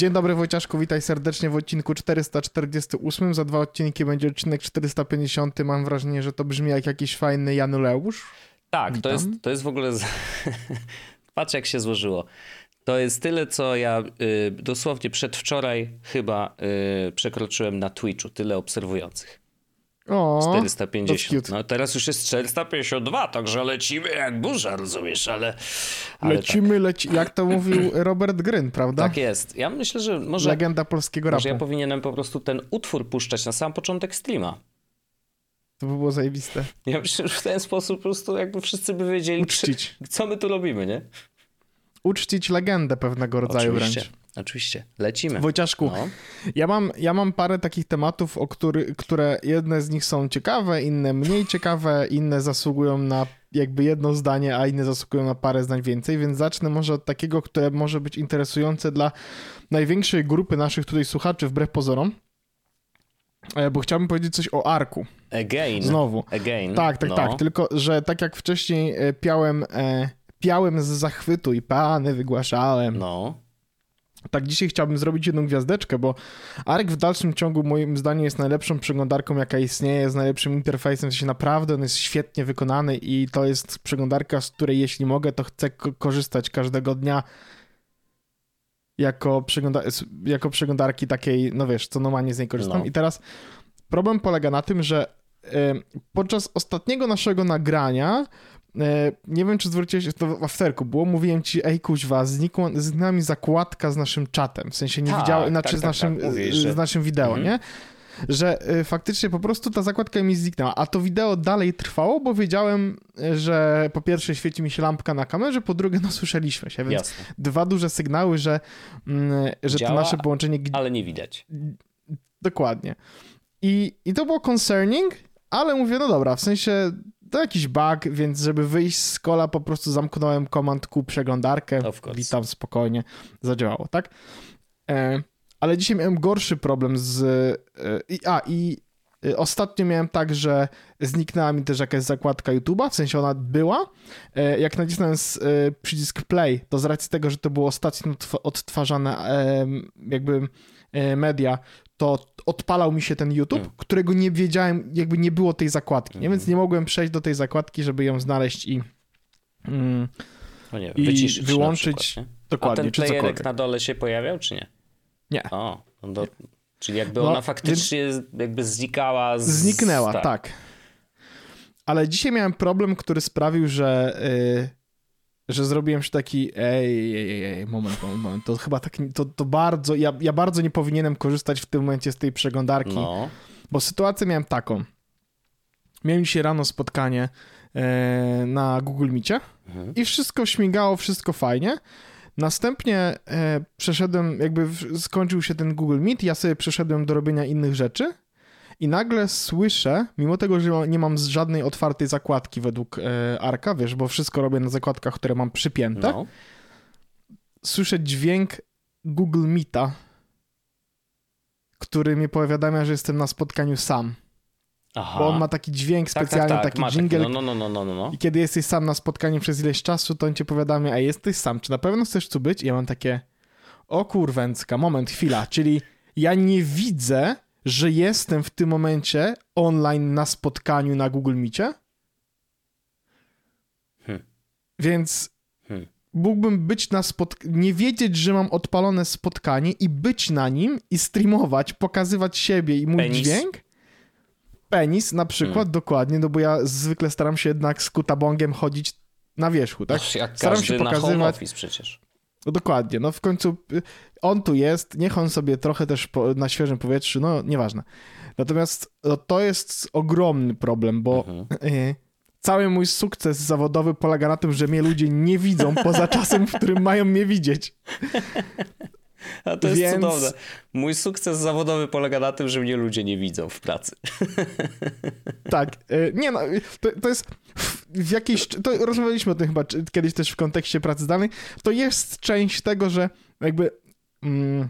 Dzień dobry Wojciaszku, witaj serdecznie w odcinku 448. Za dwa odcinki będzie odcinek 450. Mam wrażenie, że to brzmi jak jakiś fajny Januleusz. Tak, to jest, to jest w ogóle... Z... Patrz jak się złożyło. To jest tyle, co ja y, dosłownie przedwczoraj chyba y, przekroczyłem na Twitchu. Tyle obserwujących. O, 450. No teraz już jest 452, także lecimy jak burza, rozumiesz, ale... ale lecimy, tak. leci... Jak to mówił Robert Gryn, prawda? Tak jest. Ja myślę, że może... Legenda polskiego rapu. Może ja powinienem po prostu ten utwór puszczać na sam początek streama. To by było zajebiste. Ja myślę, że w ten sposób po prostu jakby wszyscy by wiedzieli, Uczcić. co my tu robimy, nie? Uczcić legendę pewnego rodzaju Oczywiście. wręcz. Oczywiście, lecimy. Wojciaszku, No. ja, mam, ja mam parę takich tematów, o który, które jedne z nich są ciekawe, inne mniej ciekawe, inne zasługują na jakby jedno zdanie, a inne zasługują na parę zdań więcej, więc zacznę może od takiego, które może być interesujące dla największej grupy naszych tutaj słuchaczy, wbrew pozorom, E, bo chciałbym powiedzieć coś o Arku. Again. Znowu. Again. Tak, tak, no. tak, tylko że tak jak wcześniej e, piałem, e, piałem z zachwytu i pany wygłaszałem, No. tak dzisiaj chciałbym zrobić jedną gwiazdeczkę, bo Ark w dalszym ciągu moim zdaniem jest najlepszą przeglądarką, jaka istnieje, z najlepszym interfejsem, w sensie naprawdę on jest świetnie wykonany i to jest przeglądarka, z której jeśli mogę, to chcę ko- korzystać każdego dnia jako, przegląda jako przeglądarki takiej, no wiesz, co normalnie z niej korzystam. No. I teraz problem polega na tym, że podczas ostatniego naszego nagrania Nie wiem, czy zwróciłeś się, to w afterku było, mówiłem ci, ej kuźwa, znikła, zniknęła mi zakładka z naszym czatem, w sensie nie Tak, widziałem, znaczy tak, z tak, naszym, tak, mówiłeś, że- z naszym wideo, Mhm. nie? Że y, faktycznie po prostu ta zakładka mi zniknęła, a to wideo dalej trwało, bo wiedziałem, y, że po pierwsze świeci mi się lampka na kamerze, po drugie no słyszeliśmy się, więc Jasne. dwa duże sygnały, że, mm, że to Działa, nasze połączenie Ale nie widać. Dokładnie. I, I to było concerning, ale mówię, no dobra, w sensie to jakiś bug, więc żeby wyjść z kola, po prostu zamknąłem Command Q przeglądarkę, witam spokojnie, zadziałało, tak? E, ale dzisiaj miałem gorszy problem z... E, a, i e, ostatnio miałem tak, że zniknęła mi też jakaś zakładka YouTube'a, w sensie ona była. E, jak nacisnąłem z, e, przycisk play, to z racji tego, że to było ostatnio odtw- odtwarzane e, jakby media, to odpalał mi się ten YouTube, Mm. którego nie wiedziałem, jakby nie było tej zakładki, nie? Mhm. więc nie mogłem przejść do tej zakładki, żeby ją znaleźć i mm, No nie I wyłączyć przykład, nie? dokładnie, A ten czy cokolwiek. na dole się pojawiał, czy nie? Nie. O, no do... czyli jakby No, ona faktycznie jakby znikała z... Zniknęła, tak. Ale dzisiaj miałem problem, który sprawił, że, y, że zrobiłem się taki ej, ej, ej, moment, moment, moment. To chyba tak, to, to bardzo, ja, ja bardzo nie powinienem korzystać w tym momencie z tej przeglądarki, No, bo sytuację miałem taką. Miałem dzisiaj rano spotkanie e, na Google Meetie Mhm. i wszystko śmigało, wszystko fajnie. Następnie e, przeszedłem, jakby w, skończył się ten Google Meet, ja sobie przeszedłem do robienia innych rzeczy i nagle słyszę, mimo tego, że nie mam żadnej otwartej zakładki według e, Arka, wiesz, bo wszystko robię na zakładkach, które mam przypięte, no. słyszę dźwięk Google Meeta, który mi powiadamia, że jestem na spotkaniu sam. Aha. Bo on ma taki dźwięk tak, specjalny, tak, tak, taki ma jingle, No, no, no, no, no, no, no. i kiedy jesteś sam na spotkaniu przez ileś czasu, to on cię powiadamia, a jesteś sam, czy na pewno chcesz tu być? I ja mam takie, o kurwęcka, moment, chwila, czyli ja nie widzę, że jestem w tym momencie online na spotkaniu na Google Meetie, Hmm. więc Hmm. mógłbym być na spotkaniu, nie wiedzieć, że mam odpalone spotkanie i być na nim i streamować, pokazywać siebie i mój Penis. dźwięk. Penis na przykład, Hmm. dokładnie, no bo ja zwykle staram się jednak z kutabongiem chodzić na wierzchu, tak? Ach, Jak Staram się na home pokazywać- office przecież. No dokładnie, no w końcu y, on tu jest, niech on sobie trochę też po, na świeżym powietrzu, no nieważne. Natomiast no, to jest ogromny problem, bo Mhm. y, cały mój sukces zawodowy polega na tym, że mnie ludzie nie widzą poza czasem, w którym mają mnie widzieć. A to jest Więc- cudowne. Mój sukces zawodowy polega na tym, że mnie ludzie nie widzą w pracy. Tak, y, nie no, to, to jest w- jakiejś, to rozmawialiśmy o tym chyba kiedyś też w kontekście pracy zdalnej, to jest część tego, że jakby mm,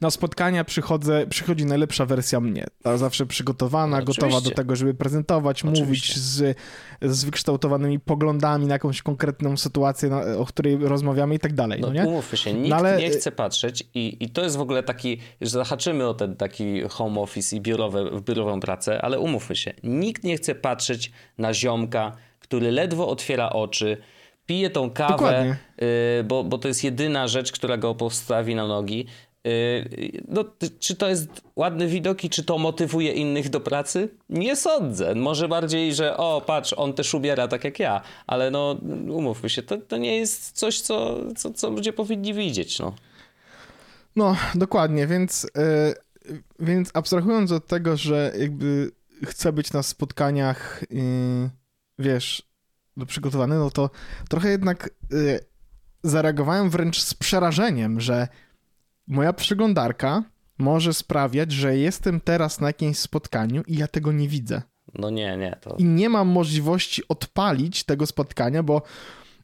na spotkania przychodzę, przychodzi najlepsza wersja mnie. Ta zawsze przygotowana, No, gotowa do tego, żeby prezentować, Oczywiście. mówić z, z wykształtowanymi poglądami na jakąś konkretną sytuację, na, o której rozmawiamy i tak dalej, no, No, nie? umówmy się, nikt No ale- nie chce patrzeć i, i to jest w ogóle taki, że zahaczymy o ten taki home office i biurowe, biurową pracę, ale umówmy się, nikt nie chce patrzeć na ziomka, który ledwo otwiera oczy, pije tą kawę, y, bo, bo to jest jedyna rzecz, która go postawi na nogi. Y, No, czy to jest ładny widok i czy to motywuje innych do pracy? Nie sądzę. Może bardziej, że o, patrz, on też ubiera tak jak ja, ale no, umówmy się, to, to nie jest coś, co, co, co ludzie powinni widzieć, no. No, dokładnie, więc, e, więc abstrahując od tego, że jakby chcę być na spotkaniach, yy, wiesz, przygotowany, no to trochę jednak yy, zareagowałem wręcz z przerażeniem, że moja przeglądarka może sprawiać, że jestem teraz na jakimś spotkaniu i ja tego nie widzę. No nie, nie, to... I nie mam możliwości odpalić tego spotkania, bo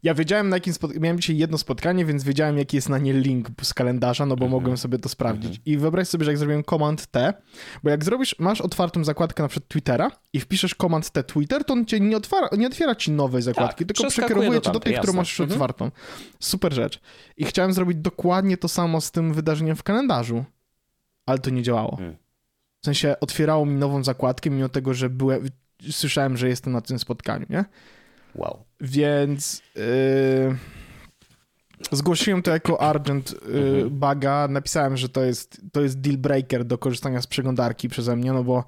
ja wiedziałem na jakim spotkaniu, miałem dzisiaj jedno spotkanie, więc wiedziałem jaki jest na nie link z kalendarza, no bo Mhm. mogłem sobie to sprawdzić. I wyobraź sobie, że jak zrobiłem Command T, bo jak zrobisz, masz otwartą zakładkę na przykład Twittera i wpiszesz Command T Twitter, to on cię nie, otwara, nie otwiera ci nowej zakładki, tylko przeskakuje przekierowuje do cię do tej, którą masz już Mhm. otwartą. Super rzecz. I chciałem zrobić dokładnie to samo z tym wydarzeniem w kalendarzu, ale to nie działało. Hmm. W sensie otwierało mi nową zakładkę, mimo tego, że byłem, słyszałem, że jestem na tym spotkaniu, nie? Wow. Więc yy, zgłosiłem to jako Argent yy, buga. Napisałem, że to jest, to jest deal breaker do korzystania z przeglądarki przeze mnie, no bo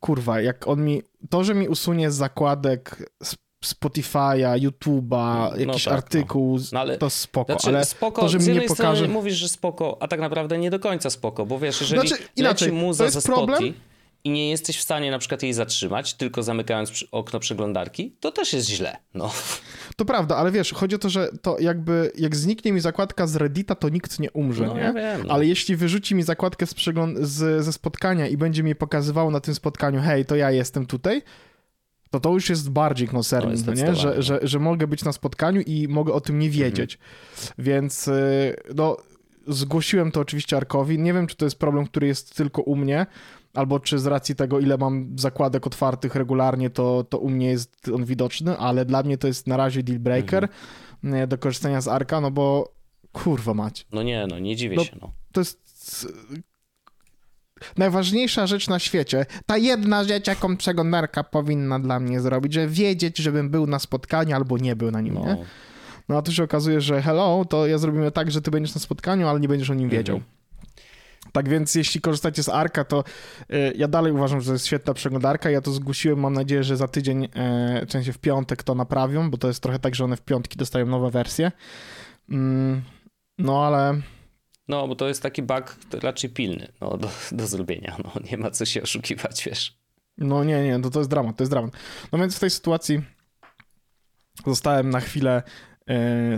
kurwa, jak on mi, to, że mi usunie z zakładek Sp- Spotify'a, YouTube'a, No jakiś tak, no. artykuł, No ale- to spoko, Znaczy, ale spoko, to, że mi nie pokaże... mówisz, że spoko, a tak naprawdę nie do końca spoko, bo wiesz, jeżeli Znaczy, inaczej, leci to muza jest ze Spotify problem- i nie jesteś w stanie na przykład jej zatrzymać, tylko zamykając okno przeglądarki, to też jest źle, no. To prawda, ale wiesz, chodzi o to, że to jakby, jak zniknie mi zakładka z Reddita, to nikt nie umrze, No, nie? ja wiem, no. Ale jeśli wyrzuci mi zakładkę z przegląd- z, ze spotkania i będzie mi pokazywało na tym spotkaniu, hej, to ja jestem tutaj, to to już jest bardziej jest no nie? Że, że, że mogę być na spotkaniu i mogę o tym nie wiedzieć. Więc y, no, zgłosiłem to oczywiście Arkowi. Nie wiem, czy to jest problem, który jest tylko u mnie, albo czy z racji tego, ile mam zakładek otwartych regularnie, to, to u mnie jest on widoczny, ale dla mnie to jest na razie deal breaker y, do korzystania z Arka, no bo kurwa mać. No nie, no nie dziwię No, się, no. To jest najważniejsza rzecz na świecie. Ta jedna rzecz, jaką przeglądarka powinna dla mnie zrobić, że wiedzieć, żebym był na spotkaniu albo nie był na nim, nie? no. No a tu się okazuje, że hello, to ja zrobimy tak, że ty będziesz na spotkaniu, ale nie będziesz o nim wiedział. Tak więc jeśli korzystacie z Arka, to y, ja dalej uważam, że to jest świetna przeglądarka. Ja to zgłosiłem, mam nadzieję, że za tydzień, e, w sensie w piątek to naprawią, bo to jest trochę tak, że one w piątki dostają nowe wersje. Mm, no ale No, bo to jest taki bug raczej pilny, no, do, do zrobienia, no, nie ma co się oszukiwać, wiesz. No nie, nie, to, to jest dramat, to jest dramat. No więc w tej sytuacji zostałem na chwilę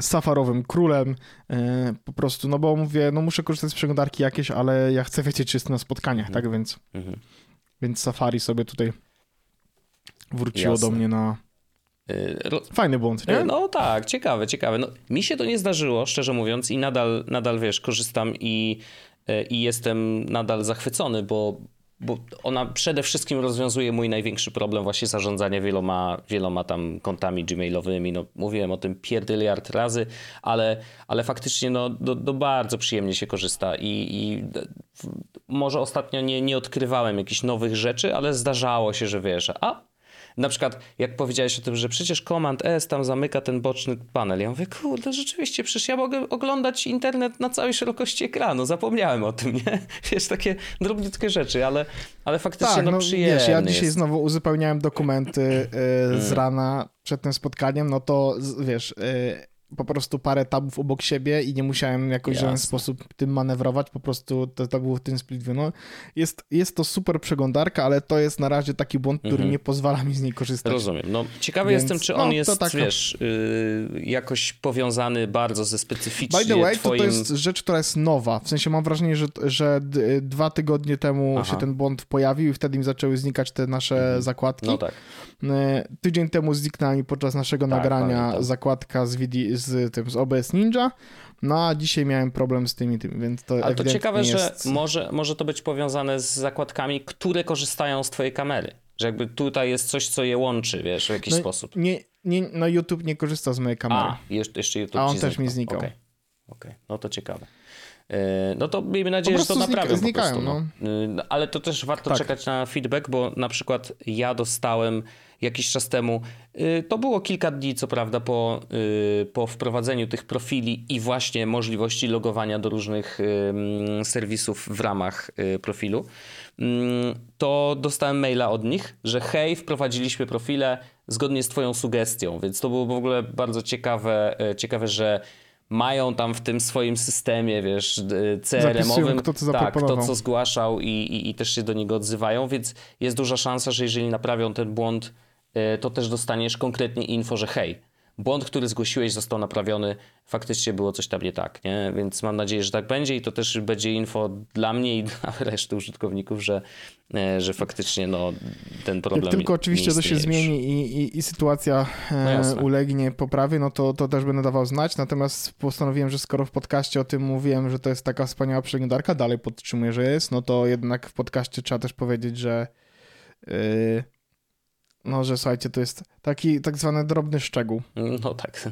safarowym królem, e, po prostu, no bo mówię, no muszę korzystać z przeglądarki jakieś, ale ja chcę wiedzieć, czy jestem na spotkaniach, Mhm. tak, więc, Mhm. więc Safari sobie tutaj wróciło Jasne. do mnie na ro- fajny błąd, nie? No tak, ciekawe, ciekawe. No, mi się to nie zdarzyło, szczerze mówiąc, i nadal, nadal wiesz, korzystam i, i jestem nadal zachwycony, bo, bo ona przede wszystkim rozwiązuje mój największy problem właśnie zarządzania wieloma, wieloma tam kontami gmailowymi. No, mówiłem o tym pierdyliard razy, ale, ale faktycznie no, do, do bardzo przyjemnie się korzysta i, i może ostatnio nie, nie odkrywałem jakichś nowych rzeczy, ale zdarzało się, że wiesz, a na przykład, jak powiedziałeś o tym, że przecież Command S tam zamyka ten boczny panel. Ja mówię, kurde, rzeczywiście, przecież ja mogę oglądać internet na całej szerokości ekranu. Zapomniałem o tym, nie? Wiesz, takie drobniutkie rzeczy, ale, ale faktycznie Tak, no, no wiesz, ja dzisiaj jest. znowu uzupełniałem dokumenty y, Mm. z rana przed tym spotkaniem, no to wiesz, y, po prostu parę tabów obok siebie i nie musiałem jakoś w żaden sposób tym manewrować, po prostu to, to było w tym split view. No, jest, jest to super przeglądarka, ale to jest na razie taki błąd, który Mhm. nie pozwala mi z niej korzystać. Rozumiem. No, ciekawy Więc, jestem, czy no, on to jest, tak, no. wiesz, yy, jakoś powiązany bardzo ze specyficznie By the way, to, twoim... to jest rzecz, która jest nowa. W sensie mam wrażenie, że, że d- dwa tygodnie temu Aha. się ten błąd pojawił i wtedy mi zaczęły znikać te nasze zakładki. No tak. E, Tydzień temu zniknęła mi podczas naszego Tak, nagrania pamiętam. zakładka z, widi- z tym, z OBS Ninja, no a dzisiaj miałem problem z tymi, tymi więc to Ale to ciekawe, jest... że może, może to być powiązane z zakładkami, które korzystają z twojej kamery. Że jakby tutaj jest coś, co je łączy, wiesz, w jakiś no, sposób. Nie, nie, no YouTube nie korzysta z mojej kamery. A, jeszcze YouTube A on też mi znikał. Okej, okay. okay. no to ciekawe. E, no to miejmy nadzieję, że to naprawią znikają, po prostu. No. no. Ale to też warto tak. czekać na feedback, bo na przykład ja dostałem jakiś czas temu, y, to było kilka dni co prawda po, y, po wprowadzeniu tych profili i właśnie możliwości logowania do różnych serwisów w ramach y, profilu, mm, to dostałem maila od nich, że hej, wprowadziliśmy profile zgodnie z twoją sugestią, więc to było w ogóle bardzo ciekawe, ciekawe że mają tam w tym swoim systemie, wiesz, CRM-owym, kto co tak, kto co zgłaszał i, i, i, też się do niego odzywają, więc jest duża szansa, że jeżeli naprawią ten błąd, to też dostaniesz konkretnie info, że hej, błąd, który zgłosiłeś został naprawiony, faktycznie było coś tam nie tak, nie? Więc mam nadzieję, że tak będzie i to też będzie info dla mnie i dla reszty użytkowników, że, e, że faktycznie no, ten problem Jak tylko oczywiście to się zmieni i, i, i sytuacja e, no ulegnie poprawie, no to, to też będę dawał znać, natomiast postanowiłem, że skoro w podcaście o tym mówiłem, że to jest taka wspaniała przeglądarka, dalej podtrzymuję, że jest, no to jednak w podcaście trzeba też powiedzieć, że yy, no, że słuchajcie, to jest taki tak zwany drobny szczegół. No tak,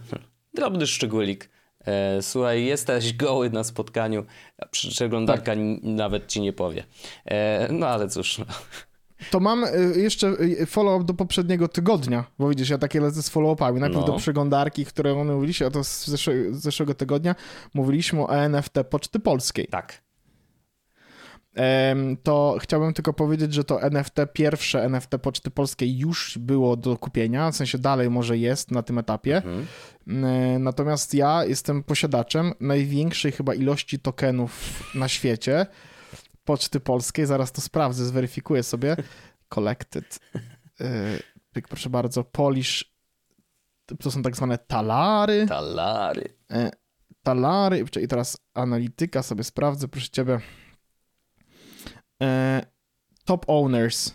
drobny szczególik. E, słuchaj, jesteś goły na spotkaniu, a przeglądarka tak. nawet ci nie powie. E, no ale cóż. No. To mam e, jeszcze follow-up do poprzedniego tygodnia, bo widzisz, ja takie lecę z follow-upami. Najpierw no. do przeglądarki, które mówiliśmy, a to z zeszłego, tygodnia mówiliśmy o NFT Poczty Polskiej. Tak to chciałbym tylko powiedzieć, że to NFT, pierwsze NFT Poczty Polskiej już było do kupienia, w sensie dalej może jest na tym etapie. Mhm. Natomiast ja jestem posiadaczem największej chyba ilości tokenów na świecie Poczty Polskiej, zaraz to sprawdzę, zweryfikuję sobie. Collected. E, proszę bardzo, Polish to są tak zwane talary. Talary. E, talary. I teraz analityka sobie sprawdzę, proszę ciebie. E, top owners.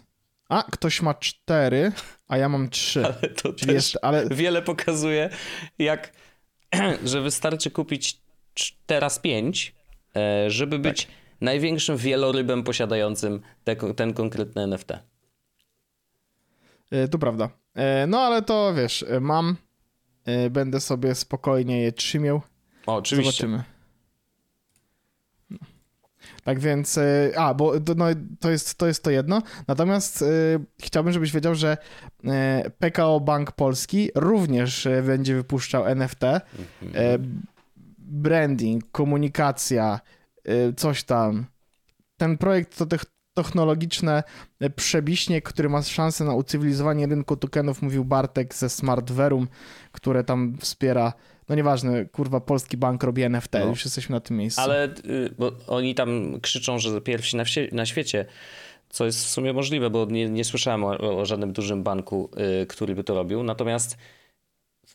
A, ktoś ma cztery, a ja mam trzy. Ale to Czyli też jest, ale... wiele pokazuje, jak, że wystarczy kupić teraz pięć, e, żeby być tak. największym wielorybem posiadającym te, ten konkretny NFT. E, to prawda. No ale to wiesz, mam, będę sobie spokojnie je trzymiał. O, oczywiście. Zobaczymy. Tak więc, e, a, bo no, to, jest, to jest to jedno. Natomiast y, chciałbym, żebyś wiedział, że y, e, PKO Bank Polski również będzie wypuszczał NFT. Y, branding, komunikacja, coś tam. Ten projekt to technologiczne przebiśnie, który ma szansę na ucywilizowanie rynku tokenów, mówił Bartek ze Smartverum, które tam wspiera no nieważne, kurwa, polski bank robi NFT, no. już jesteśmy na tym miejscu. Ale y, bo oni tam krzyczą, że pierwsi na, na świecie, co jest w sumie możliwe, bo nie, nie słyszałem o, o żadnym dużym banku, y, który by to robił. Natomiast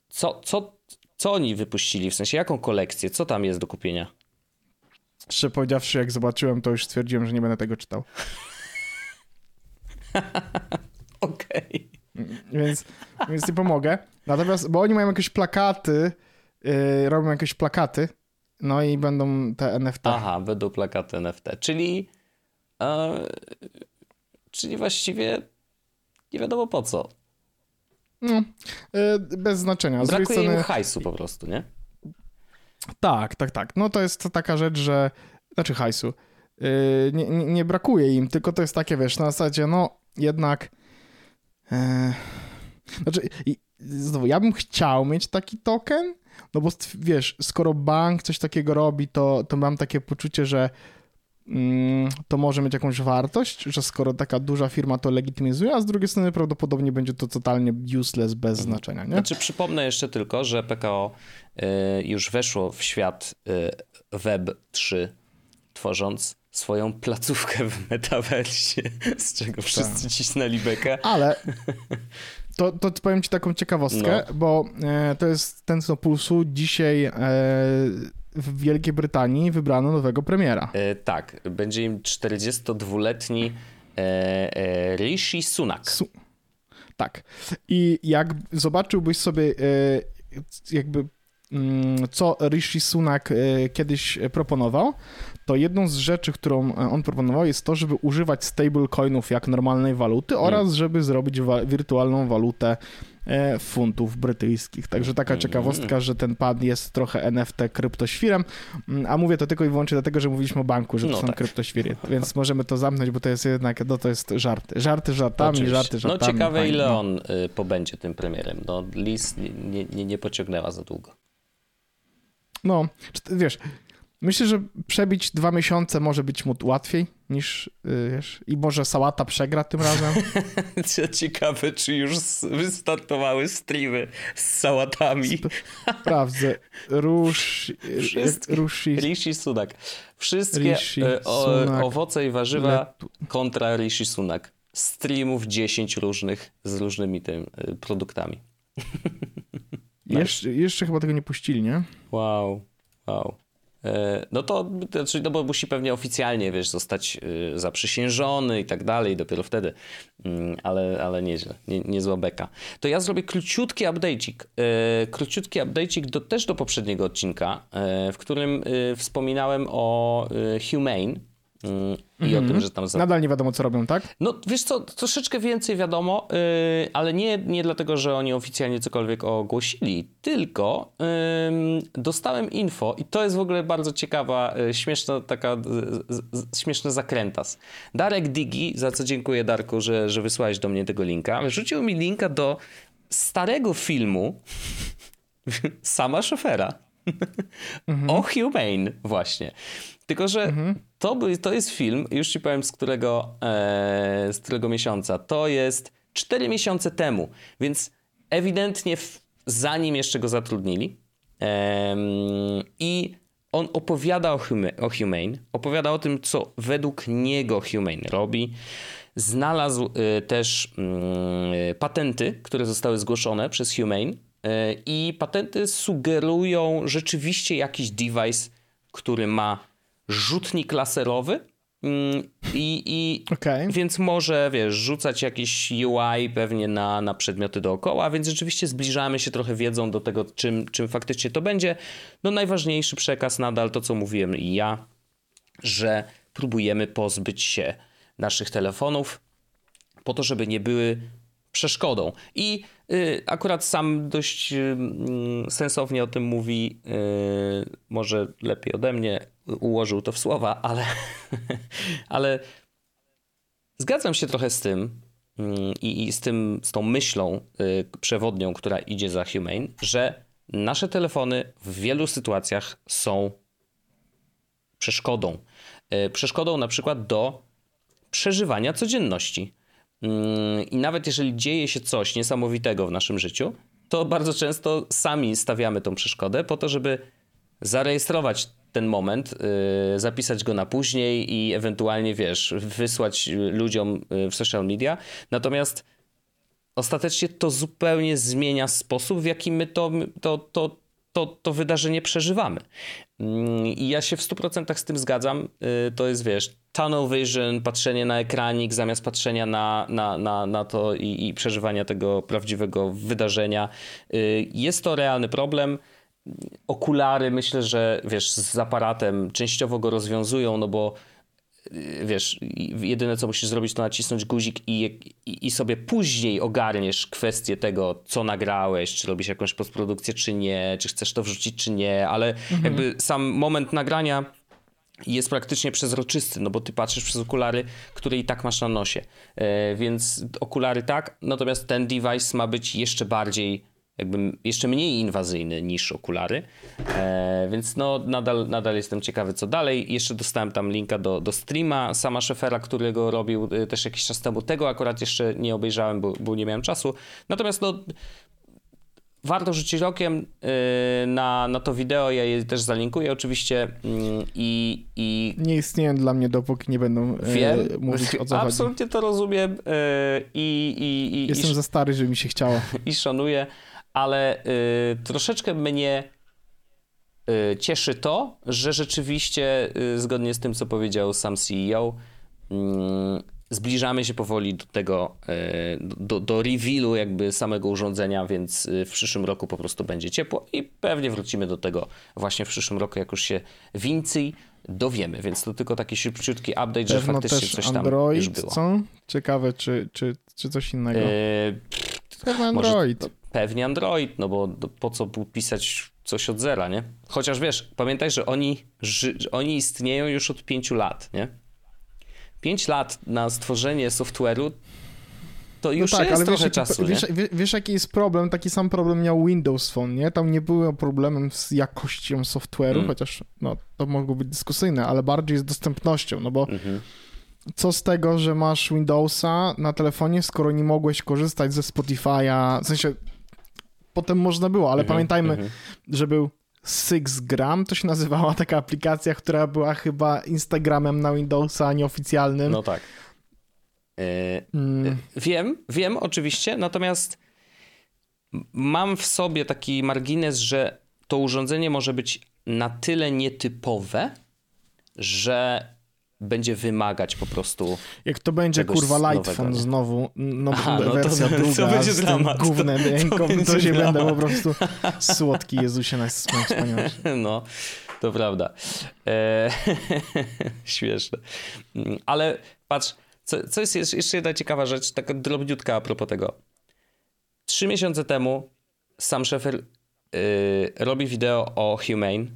co, co, co oni wypuścili? W sensie, jaką kolekcję? Co tam jest do kupienia? Szczerze powiedziawszy, jak zobaczyłem, to już stwierdziłem, że nie będę tego czytał. Okej. Okay. Więc, więc nie pomogę. Natomiast, bo oni mają jakieś plakaty, yy, robią jakieś plakaty, no i będą te NFT. Aha, będą plakaty NFT, czyli e, czyli właściwie nie wiadomo po co. No, yy, bez znaczenia. Z Brakuje strony... im hajsu po prostu, nie? Tak, tak, tak. No to jest taka rzecz, że znaczy hajsu. Yy, nie, nie, nie, brakuje im, tylko to jest takie, wiesz, na zasadzie, no jednak yy, znaczy, znowu, ja bym chciał mieć taki token, no bo wiesz, skoro bank coś takiego robi, to, to mam takie poczucie, że mm, to może mieć jakąś wartość, że skoro taka duża firma to legitymizuje, a z drugiej strony prawdopodobnie będzie to totalnie useless, bez mhm. znaczenia. Nie? Znaczy przypomnę jeszcze tylko, że PKO y, już weszło w świat y, Web 3, tworząc swoją placówkę w metaversie, z czego wszyscy tak. cisnęli bekę. Ale To, to powiem ci taką ciekawostkę, no. bo e, to jest ten co pulsu. Dzisiaj e, w Wielkiej Brytanii wybrano nowego premiera. E, tak, będzie im 42-letni e, e, Rishi Sunak. Su tak. I jak zobaczyłbyś sobie e, jakby mm, co Rishi Sunak kiedyś proponował, to jedną z rzeczy, którą on proponował jest to, żeby używać stablecoinów jak normalnej waluty oraz hmm. żeby zrobić wa wirtualną walutę E, funtów brytyjskich. Także taka ciekawostka, że ten pad jest trochę NFT kryptoświrem, mm, a mówię to tylko i wyłącznie dlatego, że mówiliśmy o banku, że to no są tak. kryptoświry, więc możemy to zamknąć, bo to jest jednak, no to jest żarty. Żarty żartami, Oczywiście. żarty żartami. No ciekawe ile no. on y, pobędzie tym premierem. No Liz nie, nie, nie pociągnęła za długo. No, wiesz, Myślę, że przebić dwa miesiące może być mu łatwiej niż, y, wiesz, i może sałata przegra tym razem. Ciekawe, czy już wystartowały streamy z sałatami. Sprawdzę. Rusz, Rushi. Rishi Sunak. Wszystkie Rishi, e, o, Sunak, owoce i warzywa kontra Rishi Sunak. Streamów 10 różnych z różnymi tym e, produktami. Jeszcze, jeszcze chyba tego nie puścili, nie? Wow, wow. E, no to znaczy, no bo musi pewnie oficjalnie, wiesz, zostać e, zaprzysiężony i tak dalej, dopiero wtedy, mm, ale, ale nieźle, nie, niezła beka. To ja zrobię króciutki update'ik, e, króciutki update'ik do, też do poprzedniego odcinka, w którym wspominałem o Humane, i mm -hmm. o tym, mhm. że tam... Za... Nadal nie wiadomo, co robią, tak? No, wiesz co, troszeczkę więcej wiadomo, yy, ale nie, nie dlatego, że oni oficjalnie cokolwiek ogłosili, tylko yy, dostałem info i to jest w ogóle bardzo ciekawa, yy, śmieszna taka, śmieszny zakrętas. Darek Digi, za co dziękuję Darku, że, że wysłałeś do mnie tego linka, rzucił mi linka do starego filmu sama szofera. -hmm. o Humane właśnie. Tylko, że mhm. to, to jest film, już ci powiem z którego, e, z którego miesiąca. To jest 4 miesiące temu, więc ewidentnie w, zanim jeszcze go zatrudnili. E, I on opowiada o, huma, o Humane, opowiada o tym, co według niego Humane robi. Znalazł e, też mm, patenty, które zostały zgłoszone przez Humane. E, I patenty sugerują rzeczywiście jakiś device, który ma rzutnik laserowy. Mm, I, i okay. więc może, wiesz, rzucać jakiś UI pewnie na, na przedmioty dookoła, więc rzeczywiście zbliżamy się trochę wiedzą do tego, czym, czym faktycznie to będzie. No najważniejszy przekaz nadal to, co mówiłem i ja, że próbujemy pozbyć się naszych telefonów po to, żeby nie były przeszkodą. I akurat sam dość y, sensownie o tym mówi, y, może lepiej ode mnie ułożył to w słowa, ale, ale zgadzam się trochę z tym mm, i, z tym, z tą myślą przewodnią, która idzie za Humane, że nasze telefony w wielu sytuacjach są przeszkodą. Przeszkodą na przykład do przeżywania codzienności Mm, I nawet jeżeli dzieje się coś niesamowitego w naszym życiu, to bardzo często sami stawiamy tą przeszkodę po to, żeby zarejestrować ten moment, yy, zapisać go na później i ewentualnie, wiesz, wysłać ludziom y, w social media. Natomiast ostatecznie to zupełnie zmienia sposób, w jaki my to, to, to, to, to wydarzenie przeżywamy. Mm, I ja się w 100% z tym zgadzam. Y, to jest, wiesz, tunnel vision, patrzenie na ekranik zamiast patrzenia na, na, na, na to i, i przeżywania tego prawdziwego wydarzenia. Y, jest to realny problem. Okulary myślę, że wiesz, z aparatem częściowo go rozwiązują, no bo wiesz, jedyne co musisz zrobić to nacisnąć guzik i, i, i, sobie później ogarniesz kwestię tego, co nagrałeś, czy robisz jakąś postprodukcję, czy nie, czy chcesz to wrzucić, czy nie, ale mhm. jakby sam moment nagrania jest praktycznie przezroczysty, no bo ty patrzysz przez okulary, które i tak masz na nosie. E, więc okulary tak, natomiast ten device ma być jeszcze bardziej, jakby jeszcze mniej inwazyjny niż okulary. E, więc no nadal, nadal jestem ciekawy, co dalej. Jeszcze dostałem tam linka do, do streama sama Szefera, którego robił e, też jakiś czas temu. Tego akurat jeszcze nie obejrzałem, bo, bo nie miałem czasu. Natomiast no warto rzucić okiem y, na, na to wideo, ja je też zalinkuję oczywiście mm, i... i... Nie istnieją dla mnie, dopóki nie będą y, Wiem. mówić o co Absolutnie chodzi. to rozumiem i... i, i Jestem i, za stary, żeby mi się chciało. I szanuję, ale troszeczkę mnie cieszy to, że rzeczywiście zgodnie z tym, co powiedział sam CEO, mm, zbliżamy się powoli do tego, e, do, do revealu jakby samego urządzenia, więc e, w przyszłym roku po prostu będzie ciepło i pewnie wrócimy do tego właśnie w przyszłym roku, jak już się więcej dowiemy, więc to tylko taki szybciutki update, Pewno że faktycznie coś tam Android, już było. co? Ciekawe, czy, czy, czy coś innego. E, Pewno może- Android. no, pewnie Android, no bo po co pisać coś od zera, nie? Chociaż wiesz, pamiętaj, że oni, ży, oni istnieją już od pięciu lat, nie? Pięć lat na stworzenie software'u to już no tak, jest ale wiesz trochę jaki, czasu, wiesz, nie? wie- wiesz, jaki jest problem? Taki sam problem miał Windows Phone, nie? Tam nie było problemem z jakością software'u, Mm. chociaż no, to mogło być dyskusyjne, ale bardziej z dostępnością, no bo Mhm. co z tego, że masz Windowsa na telefonie, skoro nie mogłeś korzystać ze Spotify'a, w sensie potem można było, ale Mhm, pamiętajmy, mhm. że był Sixgram, to się nazywała taka aplikacja, która była chyba Instagramem na Windowsa nieoficjalnym. No tak. E, Mm, Wiem, wiem oczywiście, natomiast mam w sobie taki margines, że to urządzenie może być na tyle nietypowe, że będzie wymagać po prostu. jak to będzie kurwa nie? znowu, no, Aha, no to- wersja to druga będzie z tym dramat. gównem To- to ręką, to, będzie się będę dramat. po prostu słodki Jezusie na wspaniały. No, to prawda. E, śmieszne. Ale patrz, co, co jest jeszcze- jedna ciekawa rzecz, taka drobniutka a propos tego. Trzy miesiące temu Sam Sheffer y, robi wideo o Humane,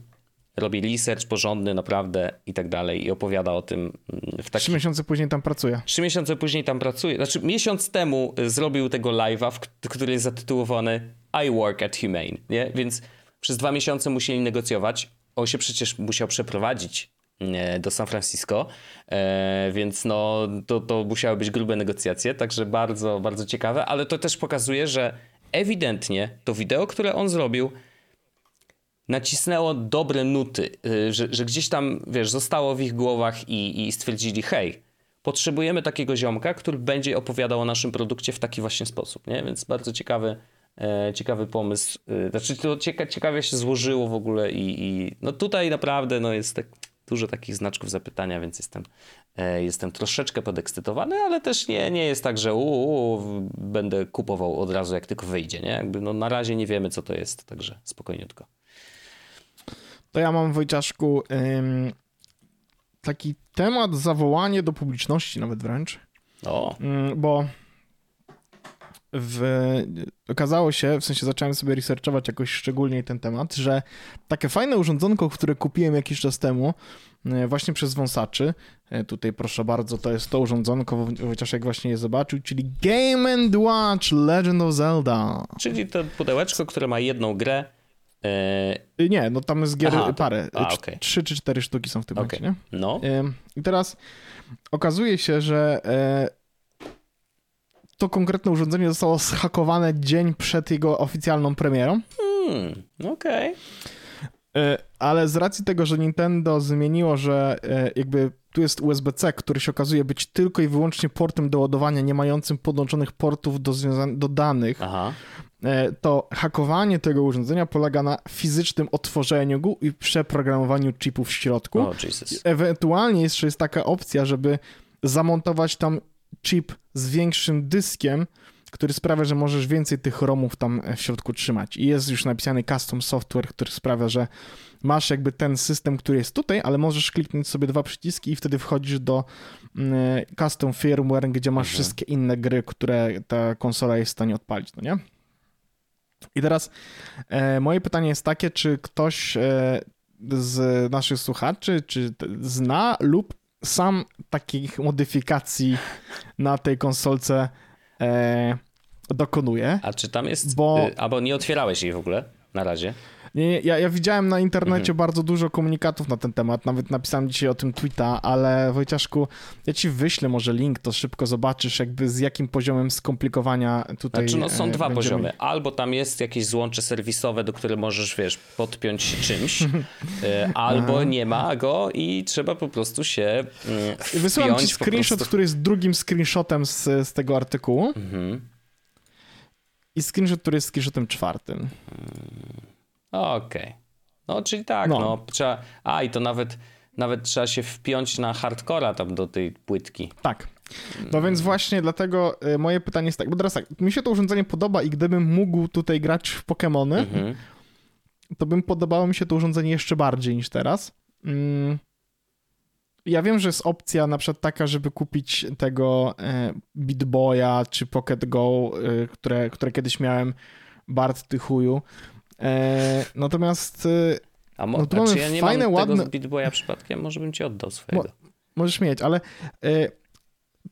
robi research porządny naprawdę i tak dalej i opowiada o tym mm, w Trzy taki miesiące później tam pracuję. Trzy miesiące później tam pracuje. Znaczy, miesiąc temu y, zrobił tego live'a, który jest zatytułowany I work at Humane, nie? Więc przez dwa miesiące musieli negocjować. On się przecież musiał przeprowadzić e, do San Francisco, e, więc no to, to musiały być grube negocjacje, także bardzo, bardzo ciekawe, ale to też pokazuje, że ewidentnie to wideo, które on zrobił, nacisnęło dobre nuty, y, że, że gdzieś tam, wiesz, zostało w ich głowach i, i stwierdzili, hej, potrzebujemy takiego ziomka, który będzie opowiadał o naszym produkcie w taki właśnie sposób, nie? Więc bardzo ciekawy, e, ciekawy pomysł. Y, Znaczy to cieka, ciekawie się złożyło w ogóle i, i no tutaj naprawdę no jest tak dużo takich znaczków zapytania, więc jestem, e, jestem troszeczkę podekscytowany, ale też nie, nie jest tak, że u, u, będę kupował od razu jak tylko wyjdzie, nie? Jakby no na razie nie wiemy co to jest, także spokojniutko. To ja mam, Wojciaszku, ym, taki temat, zawołanie do publiczności nawet wręcz, O, Ym, bo w, okazało się, w sensie zacząłem sobie researchować jakoś szczególniej ten temat, że takie fajne urządzonko, które kupiłem jakiś czas temu, y, właśnie przez wąsaczy, y, tutaj proszę bardzo, to jest to urządzonko, chociaż jak właśnie je zobaczył, czyli Game and Watch Legend of Zelda. czyli to pudełeczko, które ma jedną grę. E, Y, Nie, no tam jest gier Aha, parę, a, okej. trzy czy cztery sztuki są w tym Okej. momencie, nie? no, Ym, I teraz okazuje się, że e, to konkretne urządzenie zostało zhakowane dzień przed jego oficjalną premierą, hmm, okej. e, ale z racji tego, że Nintendo zmieniło, że jakby tu jest USB-C, który się okazuje być tylko i wyłącznie portem do ładowania, nie mającym podłączonych portów do, do danych, Aha, to hakowanie tego urządzenia polega na fizycznym otworzeniu go i przeprogramowaniu chipu w środku. o Jesus. Ewentualnie jeszcze jest taka opcja, żeby zamontować tam chip z większym dyskiem, który sprawia, że możesz więcej tych ROMów tam w środku trzymać. I jest już napisany custom software, który sprawia, że masz jakby ten system, który jest tutaj, ale możesz kliknąć sobie dwa przyciski i wtedy wchodzisz do mm, custom firmware, gdzie masz Mhm. wszystkie inne gry, które ta konsola jest w stanie odpalić, no nie? I teraz e, moje pytanie jest takie, czy ktoś e, z naszych słuchaczy, czy zna lub sam takich modyfikacji na tej konsolce e, dokonuje? A czy tam jest, Bo- bo... albo nie otwierałeś jej w ogóle na razie? Nie, ja, ja widziałem na internecie Mhm. bardzo dużo komunikatów na ten temat, nawet napisałem dzisiaj o tym tweeta, ale Wojciaszku, ja ci wyślę może link, to szybko zobaczysz jakby z jakim poziomem skomplikowania tutaj Znaczy, no są e, dwa będziemy. poziomy. Albo tam jest jakieś złącze serwisowe, do których możesz, wiesz, podpiąć się czymś, e, albo nie ma go i trzeba po prostu się mm, Wysyłam ci wpiąć screenshot, prostu. który jest drugim screenshotem z, z tego artykułu Mhm. i screenshot, który jest screenshotem czwartym. Okej. No, czyli tak, No. no. trzeba... A, i to nawet, nawet trzeba się wpiąć na hardcora tam do tej płytki. Tak, No więc właśnie dlatego y, moje pytanie jest tak, bo teraz tak, mi się to urządzenie podoba i gdybym mógł tutaj grać w Pokémony, Mhm. to bym podobało mi się to urządzenie jeszcze bardziej niż teraz. Mm. Ja wiem, że jest opcja na przykład taka, żeby kupić tego e, Beat Boya czy Pocket Go, e, które, które kiedyś miałem, Bart ty chuju. E, natomiast e, A, mo- No tu mamy czy ja nie fajne, mam ładne- tego z Beat Boya przypadkiem? Może bym ci oddał swojego. możesz mieć, ale e,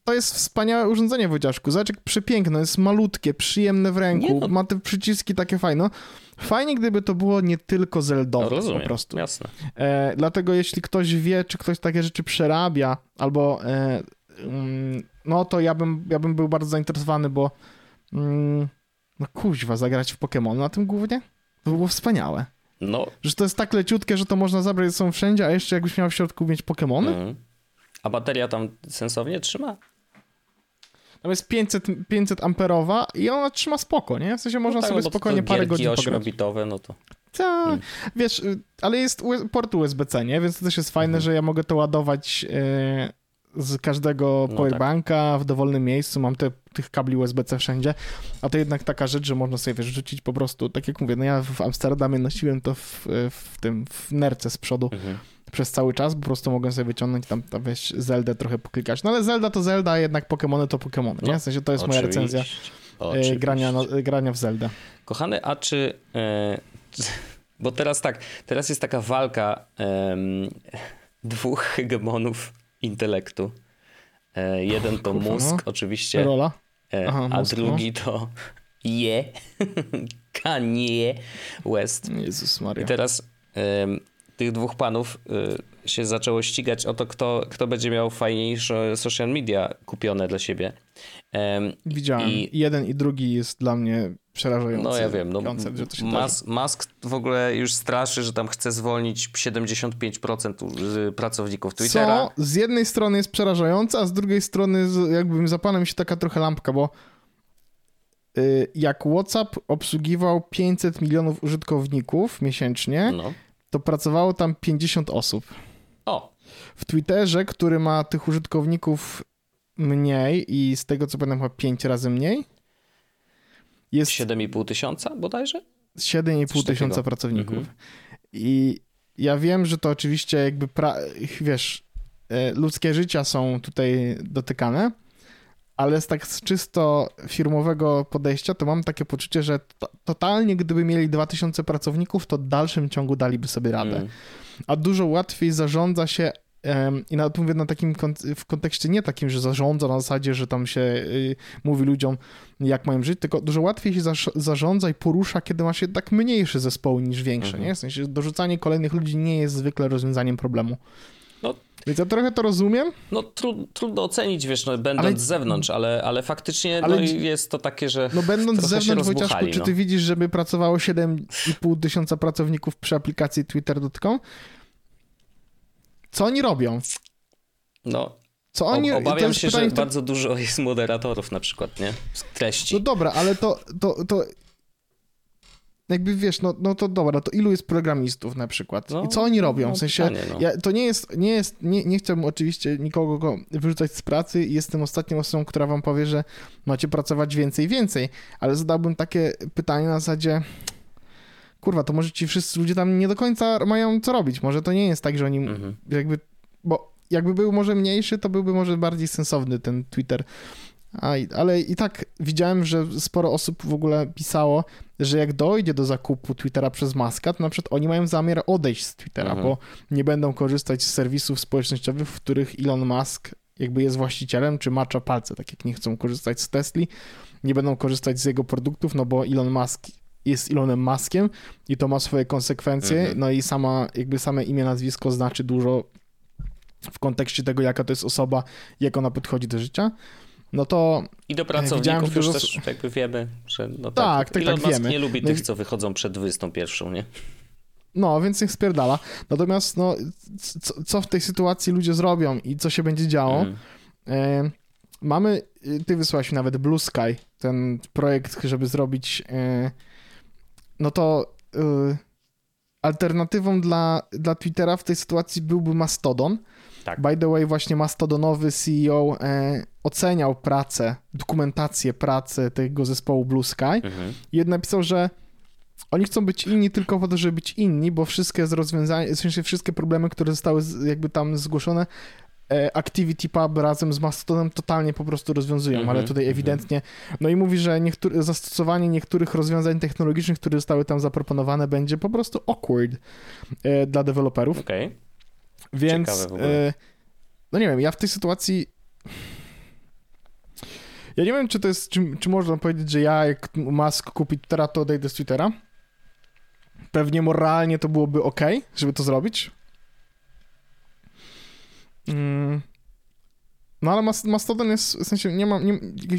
to jest wspaniałe urządzenie, Wojciaszku. Zobacz, jak przepiękne, jest malutkie, przyjemne w ręku, no. ma te przyciski takie fajne. Fajnie, gdyby to było nie tylko No, zeldowe rozumiem, po prostu. jasne. E, dlatego jeśli ktoś wie, czy ktoś takie rzeczy przerabia, albo e, mm, no to ja bym, ja bym był bardzo zainteresowany, bo mm, no kuźwa, zagrać w Pokémon na tym głównie? To by było wspaniałe. No, Że to jest tak leciutkie, że to można zabrać ze sobą wszędzie, a jeszcze jakbyś miał w środku mieć Pokémony? mhm. A bateria tam sensownie trzyma? Tam jest 500, 500 amperowa i ona trzyma spoko, nie? W sensie można no tak, sobie no bo to spokojnie parę godzin pograć. 8-bitowe, no to... Ta, Hmm. wiesz, y, ale jest port USB-C, nie? Więc to też jest fajne, Mhm. że ja mogę to ładować y, z każdego No powerbanka w dowolnym miejscu. Mam te, tych kabli USB-C wszędzie, a to jednak taka rzecz, że można sobie, wiesz, rzucić po prostu, tak jak mówię, no ja w Amsterdamie nosiłem to w, w tym, w nerce z przodu Mhm. przez cały czas, po prostu mogłem sobie wyciągnąć tam, tam wiesz, Zeldę trochę poklikać. No ale Zelda to Zelda, a jednak Pokémony to Pokémony, nie? W sensie to jest moja Oczywiście. recenzja y, Oczywiście. grania, no, grania w Zeldę. Kochany, a czy... E, bo teraz tak, teraz jest taka walka dwóch hegemonów intelektu. E, jeden to Kurwa, mózg, no. oczywiście, Rola? e, Aha, a mózg, no. drugi to je, Kanye West. Jezus I Maria. teraz em, tych dwóch panów y, się zaczęło ścigać o to, kto, kto będzie miał fajniejsze social media kupione dla siebie. Em, Widziałem. I- jeden i drugi jest dla mnie przerażający. No ja wiem, no, koncept, że to się Mas, Musk w ogóle już straszy, że tam chce zwolnić 75% u- z pracowników. Twittera. Co z jednej strony jest przerażające, a z drugiej strony z- jakby zapala mi się taka trochę lampka, bo y, jak WhatsApp obsługiwał 500 milionów użytkowników miesięcznie, No. to pracowało tam 50 osób. O, W Twitterze, który ma tych użytkowników mniej i z tego co pamiętam chyba 5 razy mniej, jest 7,5 tysiąca bodajże? 7,5 Coś tysiąca pracowników. Mhm. I ja wiem, że to oczywiście jakby, wiesz, e, ludzkie życia są tutaj dotykane, ale z tak z czysto firmowego podejścia to mam takie poczucie, że to, totalnie gdyby mieli 2000 pracowników, to w dalszym ciągu daliby sobie radę. Mm. A dużo łatwiej zarządza się i nawet mówię na takim w kontekście nie takim, że zarządza na zasadzie, że tam się y, mówi ludziom, jak mają żyć, tylko dużo łatwiej się zarządza i porusza, kiedy ma się tak mniejsze zespoły niż większe, Mhm. nie? W sensie dorzucanie kolejnych ludzi nie jest zwykle rozwiązaniem problemu. No. Więc ja trochę to rozumiem, No tru, trudno ocenić, wiesz, no, będąc Ale- z zewnątrz, ale, ale faktycznie Ale no, jest to takie, że no będąc z zewnątrz, Wojciaszku, rozbuchali, czy no. ty widzisz, żeby pracowało 7,5 tysiąca pracowników przy aplikacji twitter.com? Co oni robią? no, Co oni... obawiam się, pytanie, że które- bardzo dużo jest moderatorów na przykład, nie? Z treści. No dobra, ale to, to, to jakby wiesz, no, no to dobra, to ilu jest programistów na przykład? No, I co oni robią? no, W sensie, pytanie, no. ja, to nie jest, nie jest, nie, nie chciałbym oczywiście nikogo go wyrzucać z pracy i jestem ostatnią osobą, która wam powie, że macie pracować więcej i więcej, ale zadałbym takie pytanie na zasadzie kurwa, to może ci wszyscy ludzie tam nie do końca mają co robić, może to nie jest tak, że oni Mhm. jakby, bo jakby był może mniejszy, to byłby może bardziej sensowny ten Twitter. A, ale i tak widziałem, że sporo osób w ogóle pisało, że jak dojdzie do zakupu Twittera przez Maska, to na przykład oni mają zamiar odejść z Twittera, Mhm. bo nie będą korzystać z serwisów społecznościowych, w których Elon Musk jakby jest właścicielem, czy macza palce, tak jak nie chcą korzystać z Tesli, nie będą korzystać z jego produktów, no bo Elon Musk jest Elonem Muskiem i to ma swoje konsekwencje, Mhm. no i sama, jakby same imię, nazwisko znaczy dużo w kontekście tego, jaka to jest osoba, jak ona podchodzi do życia, no to I do widziałem, pracowników że już dużo- też jakby wiemy, że no Tak, tak, Elon tak, Musk wiemy. nie lubi No i- tych, co wychodzą przed 21, nie? no, więc niech spierdala. Natomiast no, co, co w tej sytuacji ludzie zrobią i co się będzie działo? Mhm. E, mamy, y, ty wysłałeś mi nawet Blue Sky, ten projekt, żeby zrobić, e, no to y, alternatywą dla, dla Twittera w tej sytuacji byłby Mastodon. Tak. By the way, właśnie Mastodonowy CEO e, oceniał pracę, dokumentację pracy tego zespołu Blue Sky Mhm. i napisał, że oni chcą być inni tylko po to, żeby być inni, bo wszystkie z rozwiązania, w sensie wszystkie problemy, które zostały jakby tam zgłoszone, Activity Pub razem z Mastodonem totalnie po prostu rozwiązują, Mhm, ale tutaj mhm. ewidentnie, no i mówi, że niektóre, zastosowanie niektórych rozwiązań technologicznych, które zostały tam zaproponowane, będzie po prostu awkward e, dla deweloperów. Okej. Więc, Ciekawe w ogóle. e, no nie wiem, ja w tej sytuacji. Ja nie wiem, czy to jest, czy, czy można powiedzieć, że ja, jak Musk kupi Twittera, to odejdę z Twittera. Pewnie moralnie to byłoby ok, żeby to zrobić. Mm. No ale Mas- Mastodon jest, w sensie nie mam, nie,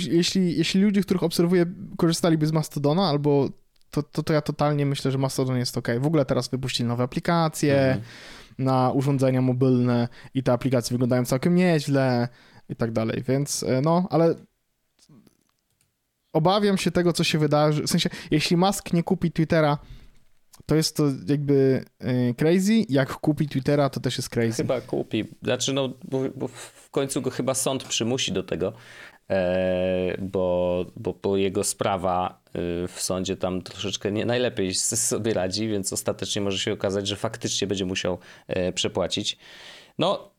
jeśli, jeśli ludzie, których obserwuję, korzystaliby z Mastodona, albo to, to, to ja totalnie myślę, że Mastodon jest ok. W ogóle teraz wypuścili nowe aplikacje, Mhm. na urządzenia mobilne i te aplikacje wyglądają całkiem nieźle i tak dalej, więc e, no, ale obawiam się tego, co się wydarzy, w sensie, jeśli Musk nie kupi Twittera, to jest to jakby e, crazy, jak kupi Twittera, to też jest crazy. Chyba kupi. Znaczy, no, bo, bo w końcu go chyba sąd przymusi do tego, e, bo, bo, bo jego sprawa e, w sądzie tam troszeczkę nie najlepiej sobie radzi, więc ostatecznie może się okazać, że faktycznie będzie musiał przepłacić. No,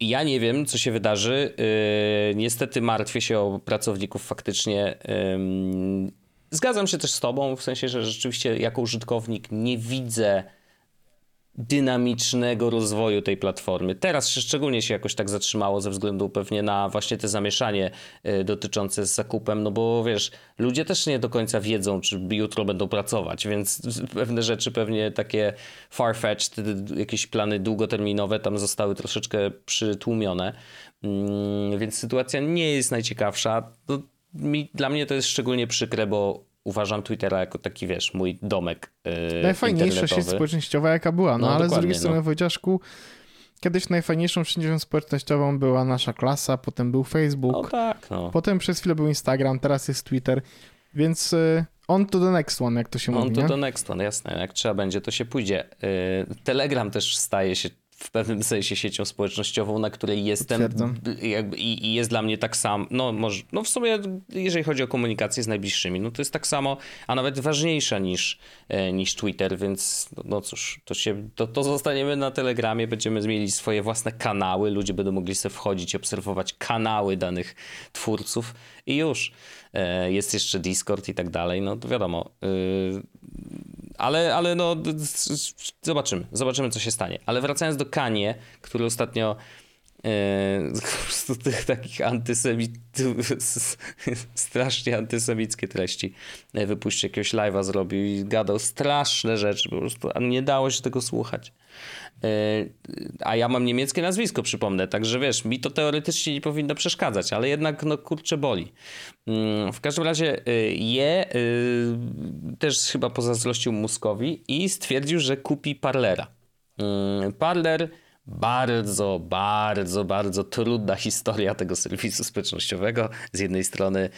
ja nie wiem, co się wydarzy. Niestety martwię się o pracowników faktycznie. Zgadzam się też z Tobą, w sensie, że rzeczywiście jako użytkownik nie widzę dynamicznego rozwoju tej platformy. Teraz szczególnie się jakoś tak zatrzymało ze względu pewnie na właśnie te zamieszanie y, dotyczące z zakupem, no bo wiesz, ludzie też nie do końca wiedzą, czy jutro będą pracować, więc pewne rzeczy pewnie takie far-fetched, y, jakieś plany długoterminowe tam zostały troszeczkę przytłumione, Mm, więc sytuacja nie jest najciekawsza. No, mi, dla mnie to jest szczególnie przykre, bo uważam Twittera jako taki, wiesz, mój domek yy, Najfajniejsza sieć społecznościowa, jaka była, no, No, ale z drugiej strony, no. Wojciaszku, kiedyś najfajniejszą siecią społecznościową była nasza klasa, potem był Facebook, No tak, no. potem przez chwilę był Instagram, teraz jest Twitter, więc y, on to the next one, jak to się On mówi, to nie? do next one, jasne. Jak trzeba będzie, to się pójdzie. Yy, Telegram też staje się w pewnym sensie siecią społecznościową, na której jestem jakby, i, i jest dla mnie tak samo, no może, no w sumie jeżeli chodzi o komunikację z najbliższymi, no to jest tak samo, a nawet ważniejsza niż, e, niż Twitter, więc no, no cóż, to się, to, to zostaniemy na Telegramie, będziemy mieli swoje własne kanały, ludzie będą mogli sobie wchodzić i obserwować kanały danych twórców i już. E, Jest jeszcze Discord i tak dalej, no to wiadomo. Ale, ale no, zobaczymy, zobaczymy, co się stanie. Ale wracając do Kanie, który ostatnio po prostu tych takich antysemitów, strasznie antysemickie treści e, wypuścił, jakiegoś live'a zrobił i gadał straszne rzeczy, po prostu nie dało się tego słuchać. E, A ja mam niemieckie nazwisko, przypomnę, także wiesz, mi to teoretycznie nie powinno przeszkadzać, ale jednak, no kurczę, boli. Mm, W każdym razie je też chyba pozazdrościł Muskowi i stwierdził, że kupi Parlera. Mm, Parler bardzo, bardzo, bardzo trudna historia tego serwisu społecznościowego. Z jednej strony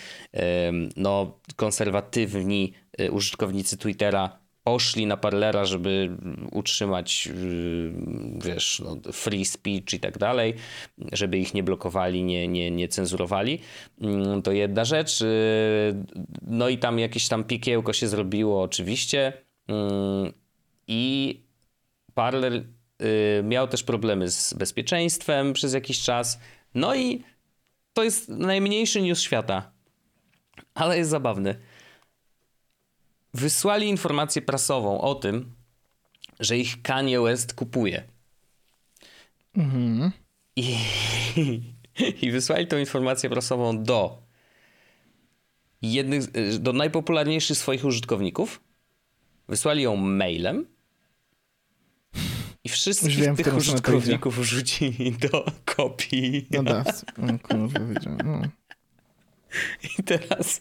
no, konserwatywni y, użytkownicy Twittera poszli na Parlera, żeby utrzymać y, wiesz, no, free speech i tak dalej, żeby ich nie blokowali, nie, nie, nie cenzurowali. Mm, To jedna rzecz. Y, No i tam jakieś tam piekiełko się zrobiło oczywiście. Mm, I Parler miał też problemy z bezpieczeństwem przez jakiś czas. No i to jest najmniejszy news świata, ale jest zabawny. Wysłali informację prasową o tym, że ich Kanye West kupuje. Mhm. I, I wysłali tą informację prasową do jednych, do najpopularniejszych swoich użytkowników. Wysłali ją mailem. Wszystkich wiem, tych użytkowników wrzucili do kopii. No da, o kurwa. No. I teraz,